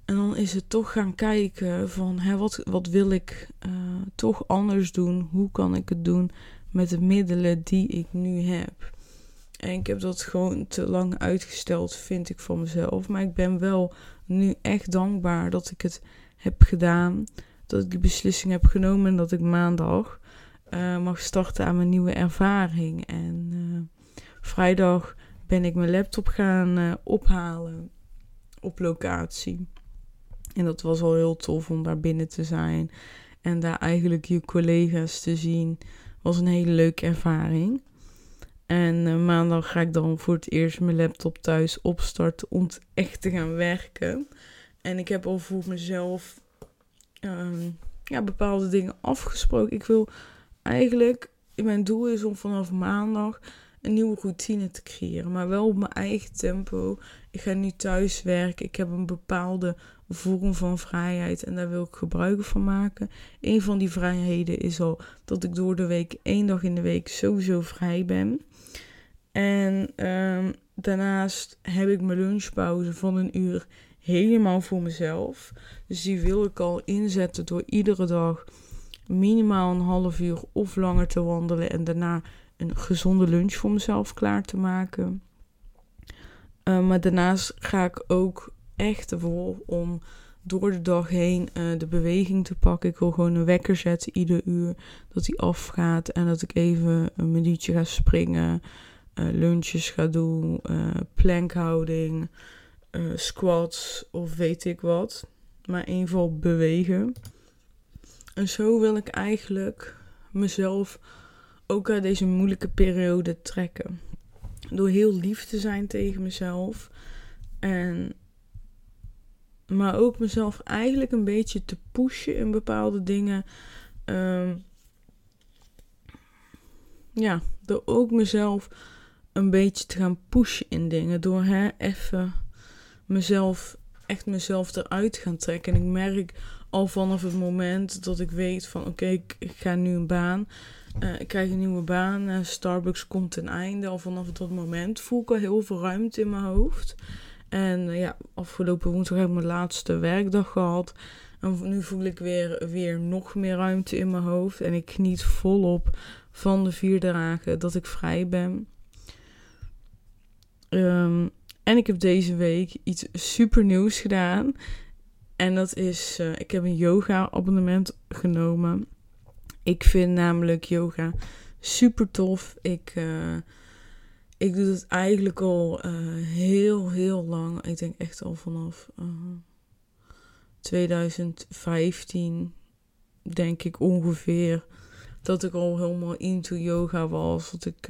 En dan is het toch gaan kijken van hè, wat, wat wil ik uh, toch anders doen? Hoe kan ik het doen met de middelen die ik nu heb? En ik heb dat gewoon te lang uitgesteld, vind ik van mezelf. Maar ik ben wel nu echt dankbaar dat ik het heb gedaan. Dat ik die beslissing heb genomen en dat ik maandag uh, mag starten aan mijn nieuwe ervaring. En uh, vrijdag ben ik mijn laptop gaan uh, ophalen op locatie. En dat was al heel tof om daar binnen te zijn. En daar eigenlijk je collega's te zien. Was een hele leuke ervaring. En maandag ga ik dan voor het eerst mijn laptop thuis opstarten om echt te gaan werken. En ik heb al voor mezelf um, ja, bepaalde dingen afgesproken. Ik wil eigenlijk, mijn doel is om vanaf maandag een nieuwe routine te creëren. Maar wel op mijn eigen tempo. Ik ga nu thuis werken. Ik heb een bepaalde vorm van vrijheid en daar wil ik gebruik van maken. Een van die vrijheden is al dat ik door de week, één dag in de week, sowieso vrij ben. En ehm, daarnaast heb ik mijn lunchpauze van een uur helemaal voor mezelf. Dus die wil ik al inzetten door iedere dag minimaal een half uur of langer te wandelen en daarna een gezonde lunch voor mezelf klaar te maken. Uh, maar daarnaast ga ik ook echt ervoor om door de dag heen uh, de beweging te pakken. Ik wil gewoon een wekker zetten ieder uur dat die afgaat en dat ik even een minuutje ga springen, uh, lunches ga doen, plankhouding, squats of weet ik wat. Maar in ieder geval bewegen. En zo wil ik eigenlijk mezelf ook uit deze moeilijke periode trekken. Door heel lief te zijn tegen mezelf. En, maar ook mezelf eigenlijk een beetje te pushen in bepaalde dingen. Um, ja, door ook mezelf een beetje te gaan pushen in dingen. Door hè, even mezelf, echt mezelf eruit gaan trekken. En ik merk al vanaf het moment dat ik weet van oké, ik, ga nu een baan. Uh, ik krijg een nieuwe baan. Uh, Starbucks komt ten einde. Al vanaf dat moment voel ik al heel veel ruimte in mijn hoofd. En uh, ja, afgelopen woensdag heb ik mijn laatste werkdag gehad. En nu voel ik weer, weer nog meer ruimte in mijn hoofd. En ik geniet volop van de vier dagen dat ik vrij ben. Um, en ik heb deze week iets super nieuws gedaan. En dat is, ik heb een yoga abonnement genomen. Ik vind namelijk yoga super tof. Ik, uh, ik doe het eigenlijk al uh, heel, heel lang. Ik denk echt al vanaf 2015, denk ik ongeveer. Dat ik al helemaal into yoga was. Dat ik,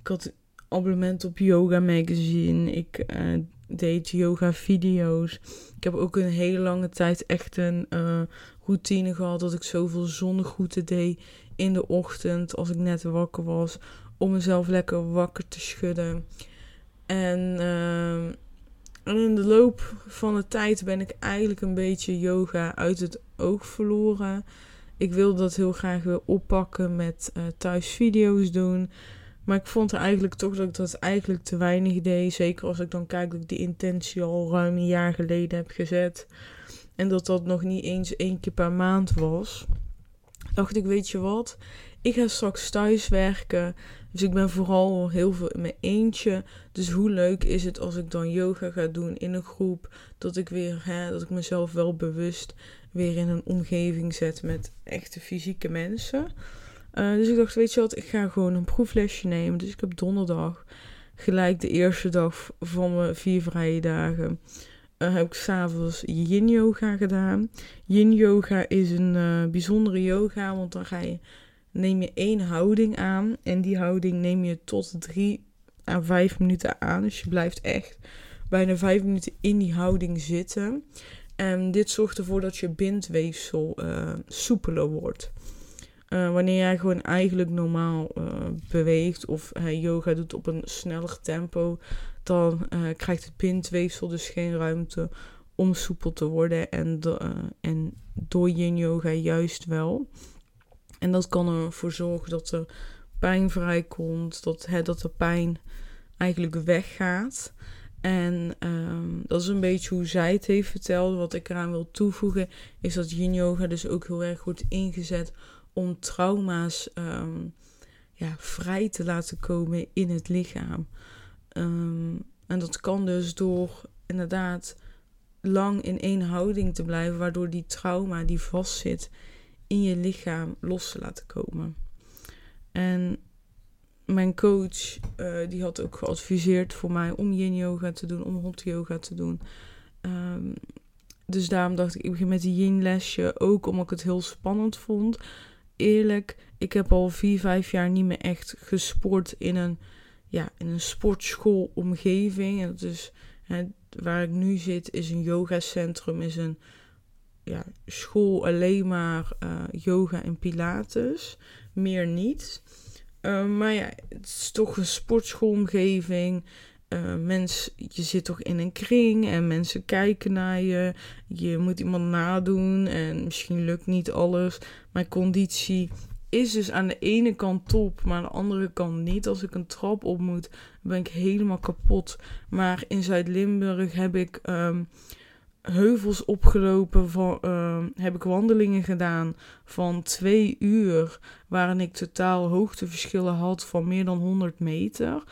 ik had abonnement op Yoga Magazine. Ik deed yoga video's. Ik heb ook een hele lange tijd echt een routine gehad dat ik zoveel zonnegroeten deed in de ochtend als ik net wakker was. Om mezelf lekker wakker te schudden. En, uh, en in de loop van de tijd ben ik eigenlijk een beetje yoga uit het oog verloren. Ik wilde dat heel graag weer oppakken met uh, thuis video's doen. Maar ik vond er eigenlijk toch dat ik dat eigenlijk te weinig deed. Zeker als ik dan kijk dat ik die intentie al ruim een jaar geleden heb gezet. En dat dat nog niet eens één keer per maand was. Dacht ik, weet je wat? Ik ga straks thuis werken. Dus ik ben vooral heel veel in mijn eentje. Dus hoe leuk is het als ik dan yoga ga doen in een groep. Dat ik weer, hè, dat ik mezelf wel bewust weer in een omgeving zet met echte fysieke mensen. Uh, dus ik dacht, weet je wat, ik ga gewoon een proeflesje nemen. Dus ik heb donderdag, gelijk de eerste dag van mijn vier vrije dagen, uh, heb ik s'avonds yin yoga gedaan. Yin yoga is een uh, bijzondere yoga, want dan ga je, neem je één houding aan. En die houding neem je tot drie à vijf minuten aan. Dus je blijft echt bijna vijf minuten in die houding zitten. En dit zorgt ervoor dat je bindweefsel soepeler wordt. Wanneer jij gewoon eigenlijk normaal beweegt of uh, yoga doet op een sneller tempo, dan krijgt het bindweefsel dus geen ruimte om soepel te worden. En, en door yin yoga juist wel. En dat kan ervoor zorgen dat er pijn vrijkomt, dat, hè, dat de pijn eigenlijk weggaat. En um, dat is een beetje hoe zij het heeft verteld. Wat ik eraan wil toevoegen, is dat yin yoga dus ook heel erg wordt ingezet om trauma's um, ja, vrij te laten komen in het lichaam. Um, en dat kan dus door inderdaad lang in één houding te blijven, waardoor die trauma die vastzit in je lichaam los te laten komen. En mijn coach uh, die had ook geadviseerd voor mij om yin yoga te doen, om hot yoga te doen. Um, dus daarom dacht ik, ik begin met die yin lesje, ook omdat ik het heel spannend vond eerlijk, ik heb al vier, vijf jaar niet meer echt gesport in een, ja, in een sportschoolomgeving. En dus hè, waar ik nu zit is een yogacentrum, is een ja, school alleen maar uh, yoga en pilates. Meer niet. Uh, maar ja, het is toch een sportschoolomgeving. Uh, mens, je zit toch in een kring en mensen kijken naar je. Je moet iemand nadoen en misschien lukt niet alles. Mijn conditie is dus aan de ene kant top, maar aan de andere kant niet. Als ik een trap op moet, ben ik helemaal kapot. Maar in Zuid-Limburg heb ik um, heuvels opgelopen, van, um, heb ik wandelingen gedaan van twee uur, waarin ik totaal hoogteverschillen had van meer dan 100 meter.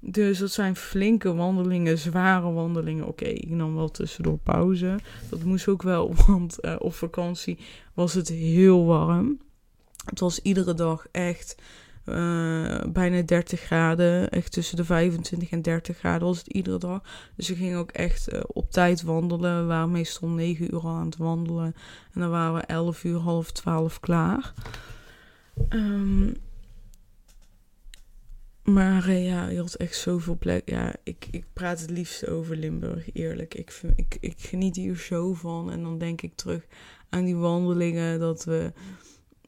Dus dat zijn flinke wandelingen, zware wandelingen. Oké, ik nam wel tussendoor pauze. Dat moest ook wel, want uh, op vakantie was het heel warm. Het was iedere dag echt uh, bijna 30 graden. Echt tussen de 25 en 30 graden was het iedere dag. Dus we gingen ook echt uh, op tijd wandelen. We waren meestal 9 uur al aan het wandelen. En dan waren we 11 uur, half 12 klaar. Um, maar uh, ja, je had echt zoveel plek. Ja, ik, ik praat het liefst over Limburg, eerlijk. Ik, vind, ik, ik geniet hier zo van. En dan denk ik terug aan die wandelingen dat we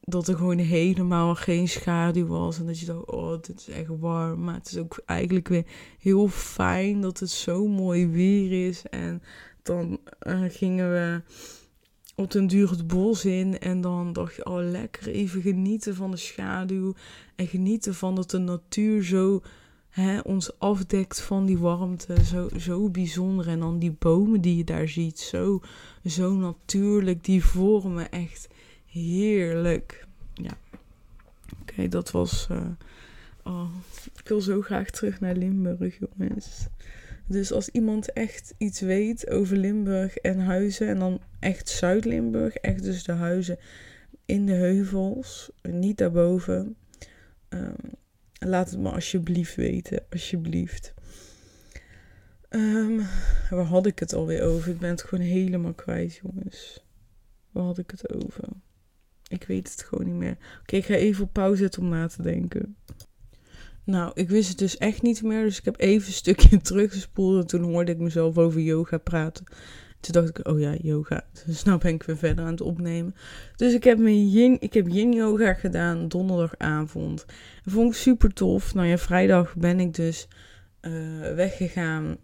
dat er gewoon helemaal geen schaduw was. En dat je dacht, oh, dit is echt warm. Maar het is ook eigenlijk weer heel fijn dat het zo mooi weer is. En dan uh, gingen we op den duur het bos in. En dan dacht je, oh, lekker even genieten van de schaduw. En genieten van dat de natuur zo hè, ons afdekt van die warmte. Zo, zo bijzonder. En dan die bomen die je daar ziet. Zo, zo natuurlijk. Die vormen echt heerlijk. Ja. Oké, dat was. Uh, oh, ik wil zo graag terug naar Limburg, jongens. Dus als iemand echt iets weet over Limburg en huizen, en dan echt Zuid-Limburg, echt dus de huizen in de heuvels, niet daarboven, um, laat het me alsjeblieft weten, alsjeblieft. Um, waar had ik het alweer over? Ik ben het gewoon helemaal kwijt, jongens. Waar had ik het over? Ik weet het gewoon niet meer. Oké, ik ga even op pauze zetten om na te denken. Nou, ik wist het dus echt niet meer. Dus ik heb even een stukje teruggespoeld. En toen hoorde ik mezelf over yoga praten. Toen dacht ik, oh ja, yoga. Dus nou ben ik weer verder aan het opnemen. Dus ik heb, mijn yin, ik heb yin yoga gedaan donderdagavond. Vond ik super tof. Nou ja, vrijdag ben ik dus uh, weggegaan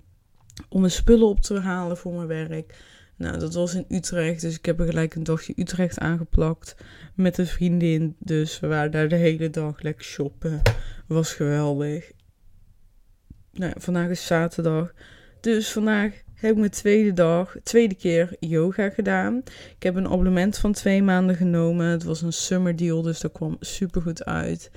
om mijn spullen op te halen voor mijn werk. Nou, dat was in Utrecht, dus ik heb er gelijk een dagje Utrecht aangeplakt met een vriendin. Dus we waren daar de hele dag lekker shoppen. Was geweldig. Nou, vandaag is zaterdag. Dus vandaag heb ik mijn tweede dag, tweede keer yoga gedaan. Ik heb een abonnement van twee maanden genomen. Het was een summer deal, dus dat kwam super goed uit.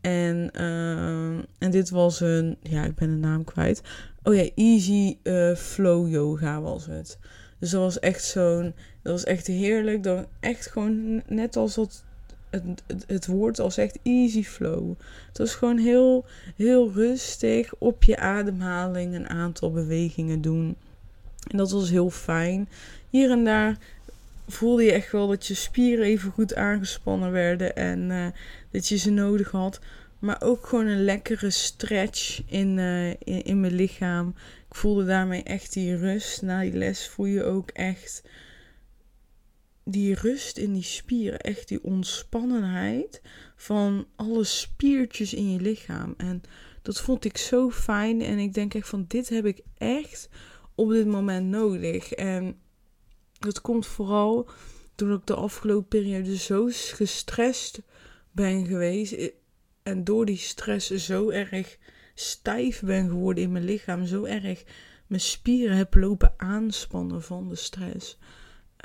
En, uh, en dit was een, ja, ik ben de naam kwijt. Oh ja, Easy uh, Flow Yoga was het. Dus dat was echt zo'n. Dat was echt heerlijk. Dan echt gewoon net als het, het, het, woord al zegt, easy flow. Het was gewoon heel, heel rustig op je ademhaling een aantal bewegingen doen. En dat was heel fijn. Hier en daar voelde je echt wel dat je spieren even goed aangespannen werden en uh, dat je ze nodig had. Maar ook gewoon een lekkere stretch in, uh, in, in mijn lichaam. Ik voelde daarmee echt die rust. Na die les voel je ook echt die rust in die spieren. Echt die ontspannenheid van alle spiertjes in je lichaam. En dat vond ik zo fijn. En ik denk echt van dit heb ik echt op dit moment nodig. En dat komt vooral doordat ik de afgelopen periode zo gestrest ben geweest. En door die stress zo erg stijf ben geworden in mijn lichaam. Zo erg mijn spieren heb lopen aanspannen van de stress.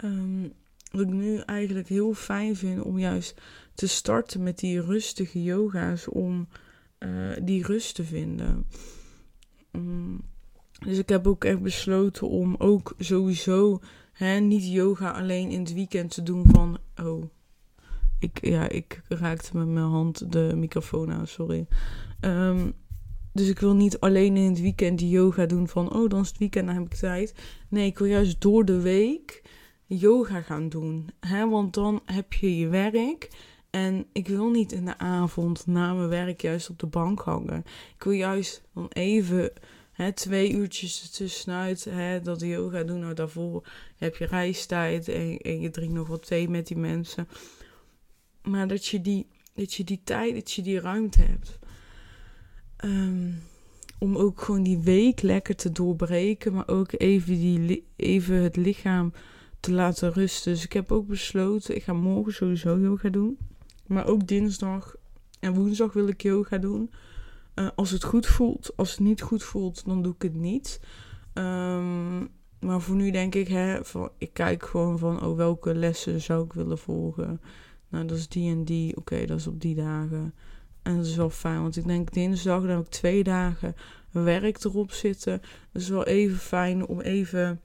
Um, wat ik nu eigenlijk heel fijn vind om juist te starten met die rustige yoga's. Om uh, die rust te vinden. Um, dus ik heb ook echt besloten om ook sowieso hè, niet yoga alleen in het weekend te doen van... Oh, ik, ja, ik raakte met mijn hand de microfoon aan, sorry. Um, dus ik wil niet alleen in het weekend die yoga doen van, oh, dan is het weekend, dan heb ik tijd. Nee, ik wil juist door de week yoga gaan doen. Hè? Want dan heb je je werk. En ik wil niet in de avond na mijn werk juist op de bank hangen. Ik wil juist dan even hè, twee uurtjes ertussenuit hè, dat yoga doen. Nou, daarvoor heb je reistijd en, en je drinkt nog wat thee met die mensen. Maar dat je die dat je die tijd, dat je die ruimte hebt. Ehm, om ook gewoon die week lekker te doorbreken, maar ook even, die, even het lichaam te laten rusten. Dus ik heb ook besloten, ik ga morgen sowieso yoga doen. Maar ook dinsdag en woensdag wil ik yoga doen. Uh, als het goed voelt. Als het niet goed voelt, dan doe ik het niet. Um, maar voor nu denk ik, hè, van, ik kijk gewoon van oh, welke lessen zou ik willen volgen. Nou, dat is die en die. Oké, dat is op die dagen. En dat is wel fijn, want ik denk dinsdag, dan heb ik twee dagen werk erop zitten. Dat is wel even fijn om even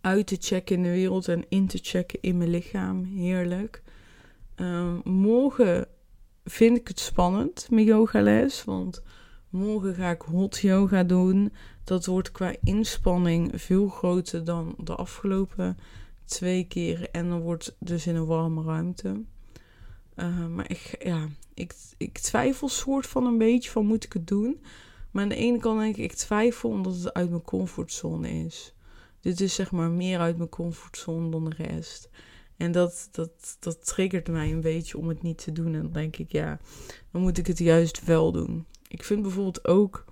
uit te checken in de wereld en in te checken in mijn lichaam. Heerlijk. Um, morgen vind ik het spannend, mijn yogales. Want morgen ga ik hot yoga doen. Dat wordt qua inspanning veel groter dan de afgelopen twee keer. En dan wordt dus in een warme ruimte. Uh, maar ik, ja, ik, ik twijfel soort van een beetje van moet ik het doen. Maar aan de ene kant denk ik, ik twijfel omdat het uit mijn comfortzone is. Dit is zeg maar meer uit mijn comfortzone dan de rest. En dat, dat, dat triggert mij een beetje om het niet te doen. En dan denk ik, ja, dan moet ik het juist wel doen. Ik vind bijvoorbeeld ook,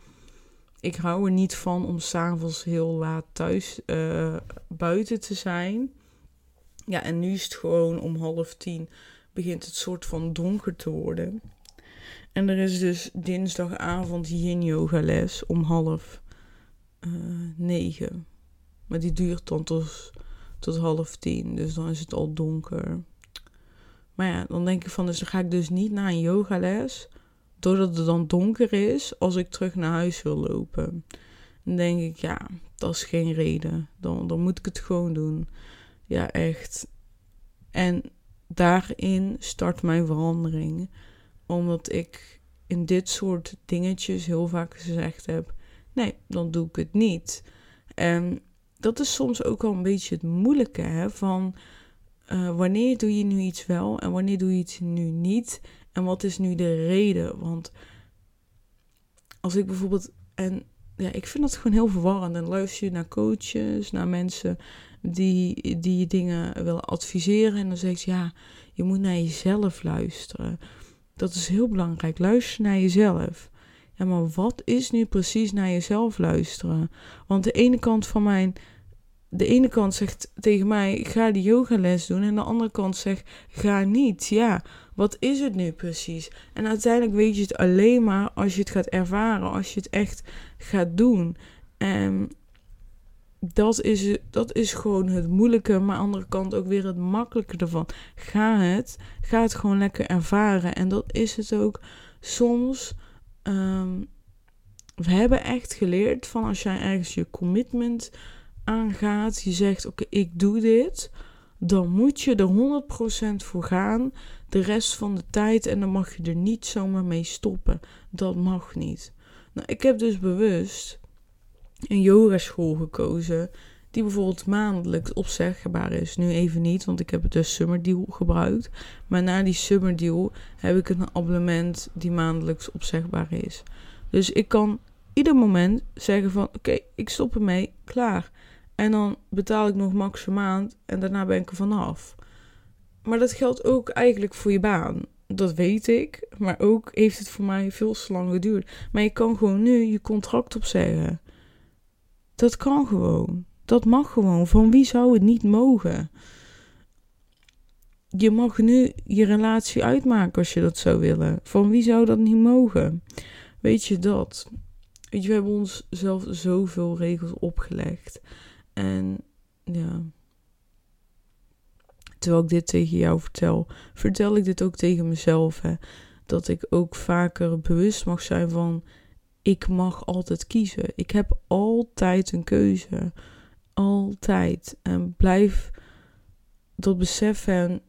ik hou er niet van om s'avonds heel laat thuis uh, buiten te zijn. Ja, en nu is het gewoon om half tien begint het soort van donker te worden. En er is dus dinsdagavond yin yoga les om half uh, negen. Maar die duurt dan tot, tot half tien. Dus dan is het al donker. Maar ja, dan denk ik van, dus dan ga ik dus niet naar een yogales. Doordat het dan donker is, als ik terug naar huis wil lopen. Dan denk ik, ja, dat is geen reden. Dan, dan moet ik het gewoon doen. Ja, echt. En daarin start mijn verandering. Omdat ik in dit soort dingetjes heel vaak gezegd heb: nee, dan doe ik het niet. En dat is soms ook wel een beetje het moeilijke hè, van uh, wanneer doe je nu iets wel en wanneer doe je iets nu niet en wat is nu de reden? Want als ik bijvoorbeeld en ja, ik vind dat gewoon heel verwarrend. En luister je naar coaches, naar mensen die, die je dingen willen adviseren. En dan zeg je, ja, je moet naar jezelf luisteren. Dat is heel belangrijk. Luister naar jezelf. Ja, maar wat is nu precies naar jezelf luisteren? Want de ene kant van mijn de ene kant zegt tegen mij: ga die yogales doen. En de andere kant zegt: ga niet. Ja, wat is het nu precies? En uiteindelijk weet je het alleen maar als je het gaat ervaren, als je het echt gaat doen. En dat is, dat is gewoon het moeilijke, maar aan de andere kant ook weer het makkelijke ervan. Ga het, ga het gewoon lekker ervaren. En dat is het ook soms. Um, we hebben echt geleerd van als jij ergens je commitment aangaat, je zegt: Oké, ik doe dit, dan moet je er 100% voor gaan de rest van de tijd en dan mag je er niet zomaar mee stoppen. Dat mag niet. Nou, ik heb dus bewust een yogaschool gekozen die bijvoorbeeld maandelijks opzegbaar is. Nu even niet, want ik heb het dus Summer Deal gebruikt. Maar na die Summer Deal heb ik een abonnement die maandelijks opzegbaar is. Dus ik kan ieder moment zeggen van oké, ik stop ermee, klaar. En dan betaal ik nog max een maand en daarna ben ik er vanaf. Maar dat geldt ook eigenlijk voor je baan. Dat weet ik. Maar ook heeft het voor mij veel te lang geduurd. Maar je kan gewoon nu je contract opzeggen. Dat kan gewoon. Dat mag gewoon. Van wie zou het niet mogen? Je mag nu je relatie uitmaken als je dat zou willen. Van wie zou dat niet mogen? Weet je dat? Weet je, we hebben ons zelf zoveel regels opgelegd. En ja. Terwijl ik dit tegen jou vertel, vertel ik dit ook tegen mezelf. Dat ik ook vaker bewust mag zijn van: ik mag altijd kiezen. Ik heb altijd een keuze. Altijd. En blijf dat beseffen.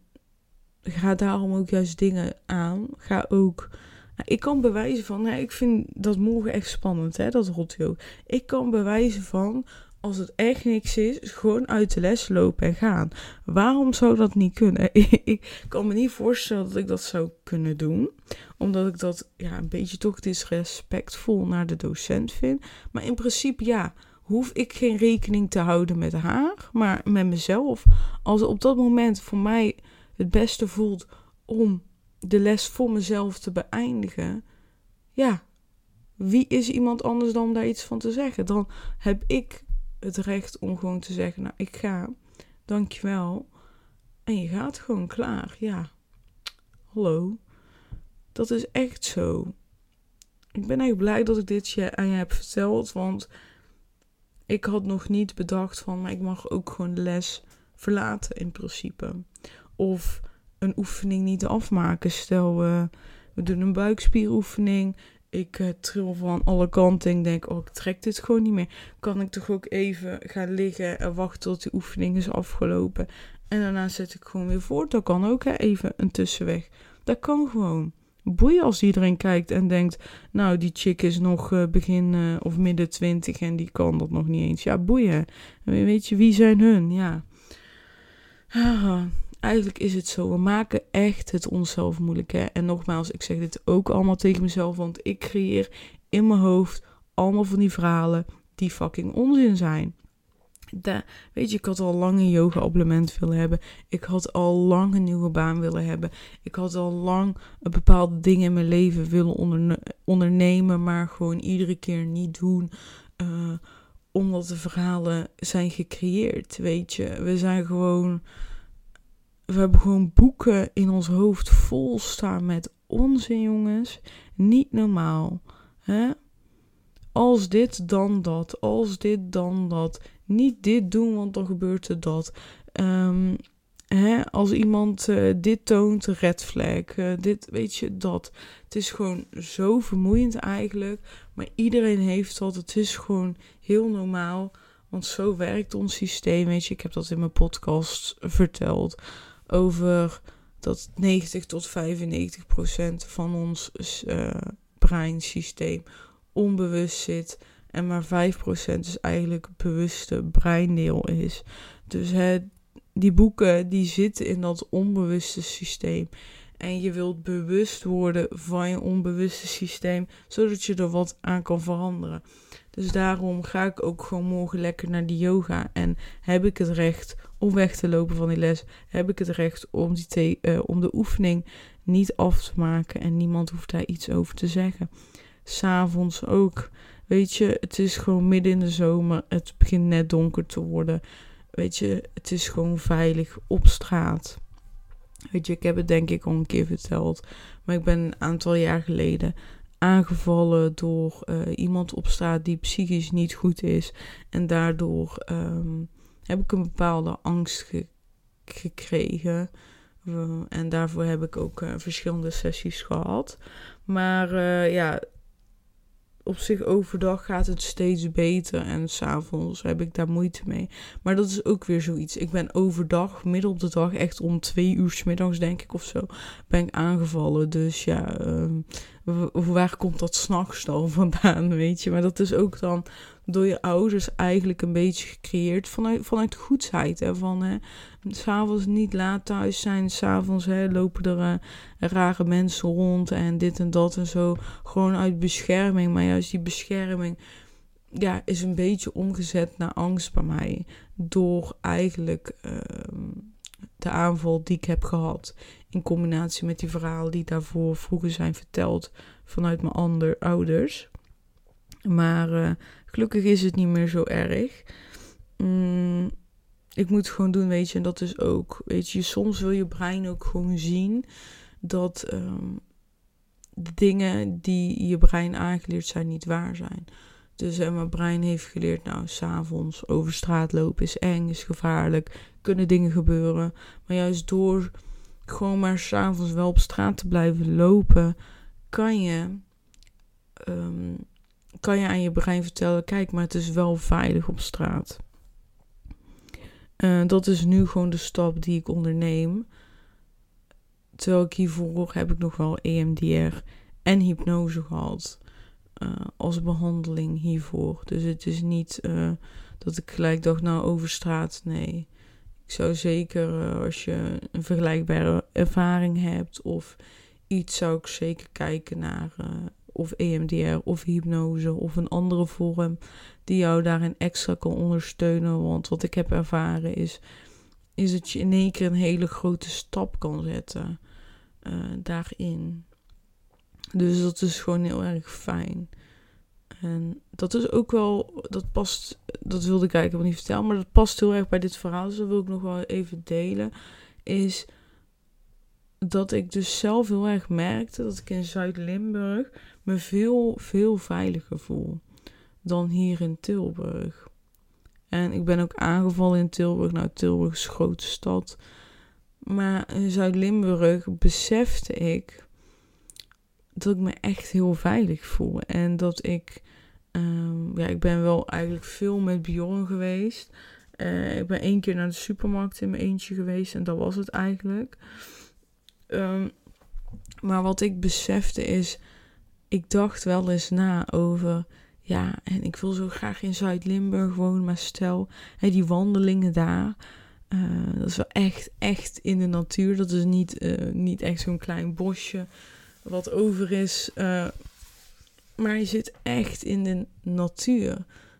En ga daarom ook juist dingen aan. Ga ook. Nou, ik kan bewijzen van, ik vind dat morgen echt spannend, hè, dat rotjo. Ik kan bewijzen van, als het echt niks is, gewoon uit de les lopen en gaan. Waarom zou dat niet kunnen? ik kan me niet voorstellen dat ik dat zou kunnen doen. Omdat ik dat ja, een beetje toch disrespectvol naar de docent vind. Maar in principe ja, hoef ik geen rekening te houden met haar, maar met mezelf. Als het op dat moment voor mij het beste voelt om de les voor mezelf te beëindigen, ja, wie is iemand anders dan om daar iets van te zeggen? Dan heb ik het recht om gewoon te zeggen, nou, ik ga, dankjewel. En je gaat gewoon klaar, ja. Hallo. Dat is echt zo. Ik ben echt blij dat ik dit je aan je heb verteld, want ik had nog niet bedacht van, maar ik mag ook gewoon les verlaten in principe. Of een oefening niet afmaken. Stel, we doen een buikspieroefening. Ik uh, tril van alle kanten en denk, oh, ik trek dit gewoon niet meer. Kan ik toch ook even gaan liggen en wachten tot die oefening is afgelopen. En daarna zet ik gewoon weer voort. Dat kan ook, even een tussenweg. Dat kan gewoon. Boeien als iedereen kijkt en denkt, nou, die chick is nog uh, begin uh, of midden twintig en die kan dat nog niet eens. Ja, boeien. Weet je, wie zijn hun? Ja. Ah, eigenlijk is het zo. We maken echt het onszelf moeilijk. Hè? En nogmaals, ik zeg dit ook allemaal tegen mezelf, want ik creëer in mijn hoofd allemaal van die verhalen die fucking onzin zijn. Weet je, ik had al lang een yoga-abonnement willen hebben. Ik had al lang een nieuwe baan willen hebben. Ik had al lang bepaalde dingen in mijn leven willen ondernemen, maar gewoon iedere keer niet doen. Uh, omdat de verhalen zijn gecreëerd, weet je. We zijn gewoon we hebben gewoon boeken in ons hoofd vol staan met onzin, jongens. Niet normaal. Hè? Als dit, dan dat. Als dit, dan dat. Niet dit doen, want dan gebeurt er dat. Um, hè? Als iemand uh, dit toont, red flag. Uh, dit, weet je, dat. Het is gewoon zo vermoeiend eigenlijk. Maar iedereen heeft dat. Het is gewoon heel normaal. Want zo werkt ons systeem. Weet je, ik heb dat in mijn podcast verteld over dat 90 tot 95 procent van ons uh, breinsysteem onbewust zit. En maar 5% dus eigenlijk bewuste breindeel is. Dus hè, die boeken die zitten in dat onbewuste systeem. En je wilt bewust worden van je onbewuste systeem, zodat je er wat aan kan veranderen. Dus daarom ga ik ook gewoon morgen lekker naar die yoga. En heb ik het recht om weg te lopen van die les? Heb ik het recht om, die uh, om de oefening niet af te maken? En niemand hoeft daar iets over te zeggen. S'avonds ook. Weet je, het is gewoon midden in de zomer. Het begint net donker te worden. Weet je, het is gewoon veilig op straat. Weet je, ik heb het denk ik al een keer verteld. Maar ik ben een aantal jaar geleden aangevallen door uh, iemand op straat die psychisch niet goed is. En daardoor um, heb ik een bepaalde angst ge gekregen. Uh, en daarvoor heb ik ook uh, verschillende sessies gehad. Maar ja, op zich overdag gaat het steeds beter en s'avonds heb ik daar moeite mee. Maar dat is ook weer zoiets. Ik ben overdag, midden op de dag, echt om twee uur s middags denk ik of zo, ben ik aangevallen. Dus ja, uh, waar komt dat s'nachts dan vandaan, weet je? Maar dat is ook dan door je ouders eigenlijk een beetje gecreëerd vanuit, vanuit goedheid. Hè? Van hè, s'avonds niet laat thuis zijn, s'avonds lopen er uh, rare mensen rond en dit en dat en zo. Gewoon uit bescherming, maar juist die bescherming ja, is een beetje omgezet naar angst bij mij. Door eigenlijk uh, de aanval die ik heb gehad. In combinatie met die verhalen die daarvoor vroeger zijn verteld vanuit mijn andere ouders. Maar uh, gelukkig is het niet meer zo erg. Mm, ik moet het gewoon doen, weet je. En dat is ook, weet je, soms wil je brein ook gewoon zien dat um, de dingen die je brein aangeleerd zijn niet waar zijn. Dus en mijn brein heeft geleerd, nou, s'avonds over straat lopen is eng, is gevaarlijk, kunnen dingen gebeuren. Maar juist door gewoon maar s'avonds wel op straat te blijven lopen, kan je, um, kan je aan je brein vertellen, kijk, maar het is wel veilig op straat. Uh, dat is nu gewoon de stap die ik onderneem. Terwijl ik hiervoor heb ik nog wel EMDR en hypnose gehad. Uh, als behandeling hiervoor. Dus het is niet uh, dat ik gelijk dacht, nou over straat. Nee. Ik zou zeker, als je een vergelijkbare ervaring hebt of iets, zou ik zeker kijken naar of EMDR of hypnose of een andere vorm die jou daarin extra kan ondersteunen. Want wat ik heb ervaren is, is dat je in één keer een hele grote stap kan zetten. daarin. Dus dat is gewoon heel erg fijn. En dat is ook wel, dat past, dat wilde ik eigenlijk niet vertellen, maar dat past heel erg bij dit verhaal. Dus dat wil ik nog wel even delen. Is dat ik dus zelf heel erg merkte dat ik in Zuid-Limburg me veel, veel veiliger voel dan hier in Tilburg. En ik ben ook aangevallen in Tilburg. Nou, Tilburg is grote stad. Maar in Zuid-Limburg besefte ik dat ik me echt heel veilig voel. En dat ik, um, ja, ik ben wel eigenlijk veel met Bjorn geweest. Uh, ik ben één keer naar de supermarkt in mijn eentje geweest en dat was het eigenlijk. Um, maar wat ik besefte is, ik dacht wel eens na over, ja, en ik wil zo graag in Zuid-Limburg wonen, maar stel, hè, die wandelingen daar, uh, dat is wel echt, echt in de natuur. Dat is niet, uh, niet echt zo'n klein bosje wat over is. Uh, maar je zit echt in de natuur.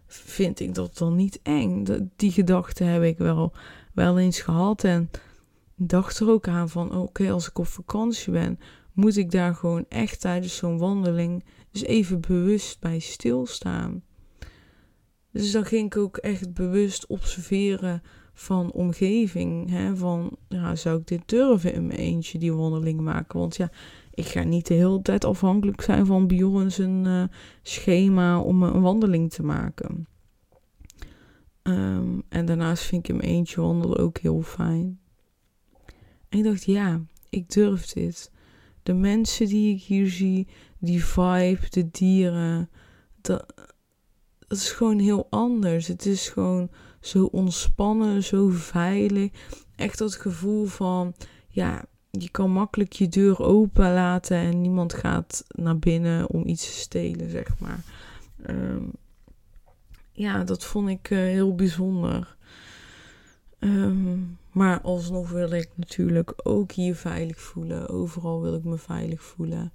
Vind ik dat dan niet eng? die gedachte heb ik wel, wel eens gehad. En dacht er ook aan van: oké, als ik op vakantie ben, moet ik daar gewoon echt tijdens zo'n wandeling dus even bewust bij stilstaan. Dus dan ging ik ook echt bewust observeren van omgeving. Hè? Van, ja, zou ik dit durven in mijn eentje, die wandeling maken? Want ja, ik ga niet de hele tijd afhankelijk zijn van Bjorn zijn uh, schema om een wandeling te maken. Um, en daarnaast vind ik mijn eentje wandelen ook heel fijn. En ik dacht, ja, ik durf dit. De mensen die ik hier zie, die vibe, de dieren, dat, is gewoon heel anders. Het is gewoon zo ontspannen, zo veilig. Echt dat gevoel van, ja, je kan makkelijk je deur open laten en niemand gaat naar binnen om iets te stelen, zeg maar. Um, ja, dat vond ik uh, heel bijzonder. Um, maar alsnog wil ik natuurlijk ook hier veilig voelen. Overal wil ik me veilig voelen.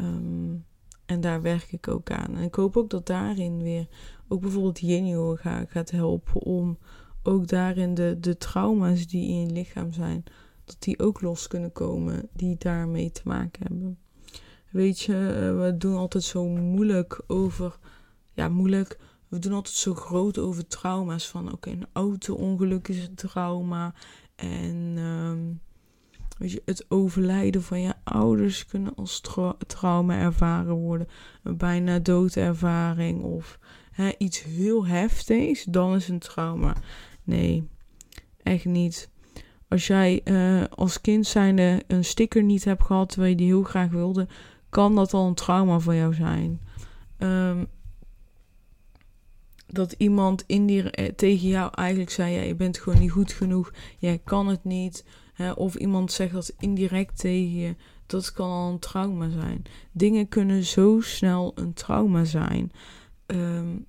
Um, en daar werk ik ook aan. En ik hoop ook dat daarin weer, ook bijvoorbeeld Jenio gaat helpen om ook daarin de, de trauma's die in je lichaam zijn, dat die ook los kunnen komen, die daarmee te maken hebben. Weet je, eh, we doen altijd zo moeilijk over, ja, moeilijk. We doen altijd zo groot over trauma's. Van oké, een auto-ongeluk is een trauma. En um, weet je, het overlijden van je ouders kunnen als trauma ervaren worden. Een bijna doodervaring of hè, iets heel heftigs, dan is een trauma. Nee, echt niet. Als jij uh, als kind zijnde een sticker niet hebt gehad terwijl je die heel graag wilde, kan dat al een trauma voor jou zijn. Um, dat iemand in eh, tegen jou eigenlijk zei: ja, je bent gewoon niet goed genoeg, jij kan het niet. Hè, of iemand zegt dat indirect tegen je, dat kan al een trauma zijn. Dingen kunnen zo snel een trauma zijn. Um,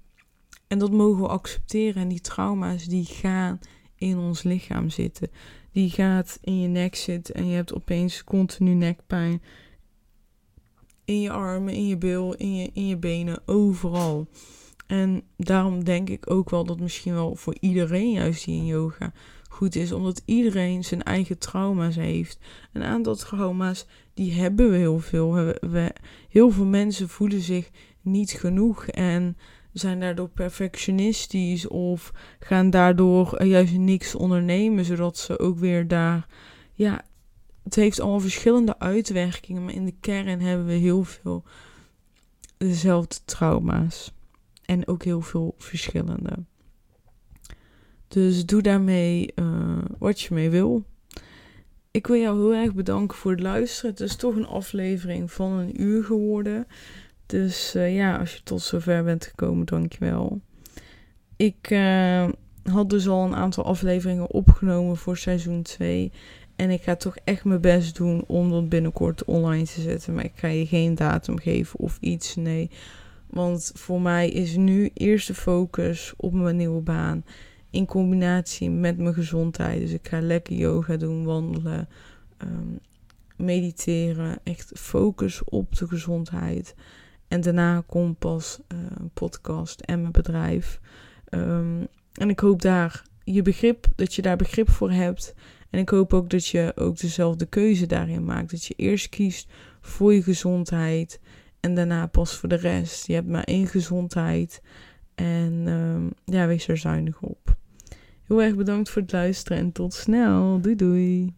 en dat mogen we accepteren. En die trauma's die gaan in ons lichaam zitten. Die gaat in je nek zitten en je hebt opeens continu nekpijn. In je armen, in je bil, in je, in je benen, overal. En daarom denk ik ook wel dat misschien wel voor iedereen juist die in yoga goed is. Omdat iedereen zijn eigen trauma's heeft. Een aantal trauma's, die hebben we heel veel. We, heel veel mensen voelen zich niet genoeg en zijn daardoor perfectionistisch of gaan daardoor juist niks ondernemen, zodat ze ook weer daar, ja, het heeft allemaal verschillende uitwerkingen, maar in de kern hebben we heel veel dezelfde trauma's en ook heel veel verschillende. Dus doe daarmee uh, wat je mee wil. Ik wil jou heel erg bedanken voor het luisteren. Het is toch een aflevering van een uur geworden. Dus uh, ja, als je tot zover bent gekomen, dankjewel. Ik uh, had dus al een aantal afleveringen opgenomen voor seizoen 2. En ik ga toch echt mijn best doen om dat binnenkort online te zetten. Maar ik ga je geen datum geven of iets. Nee. Want voor mij is nu eerst de focus op mijn nieuwe baan. In combinatie met mijn gezondheid. Dus ik ga lekker yoga doen, wandelen, um, mediteren. Echt focus op de gezondheid. En daarna komt pas een podcast en mijn bedrijf. Um, en ik hoop daar je begrip, dat je daar begrip voor hebt. En ik hoop ook dat je ook dezelfde keuze daarin maakt. Dat je eerst kiest voor je gezondheid en daarna pas voor de rest. Je hebt maar één gezondheid en ehm, ja, wees er zuinig op. Heel erg bedankt voor het luisteren en tot snel. Doei doei.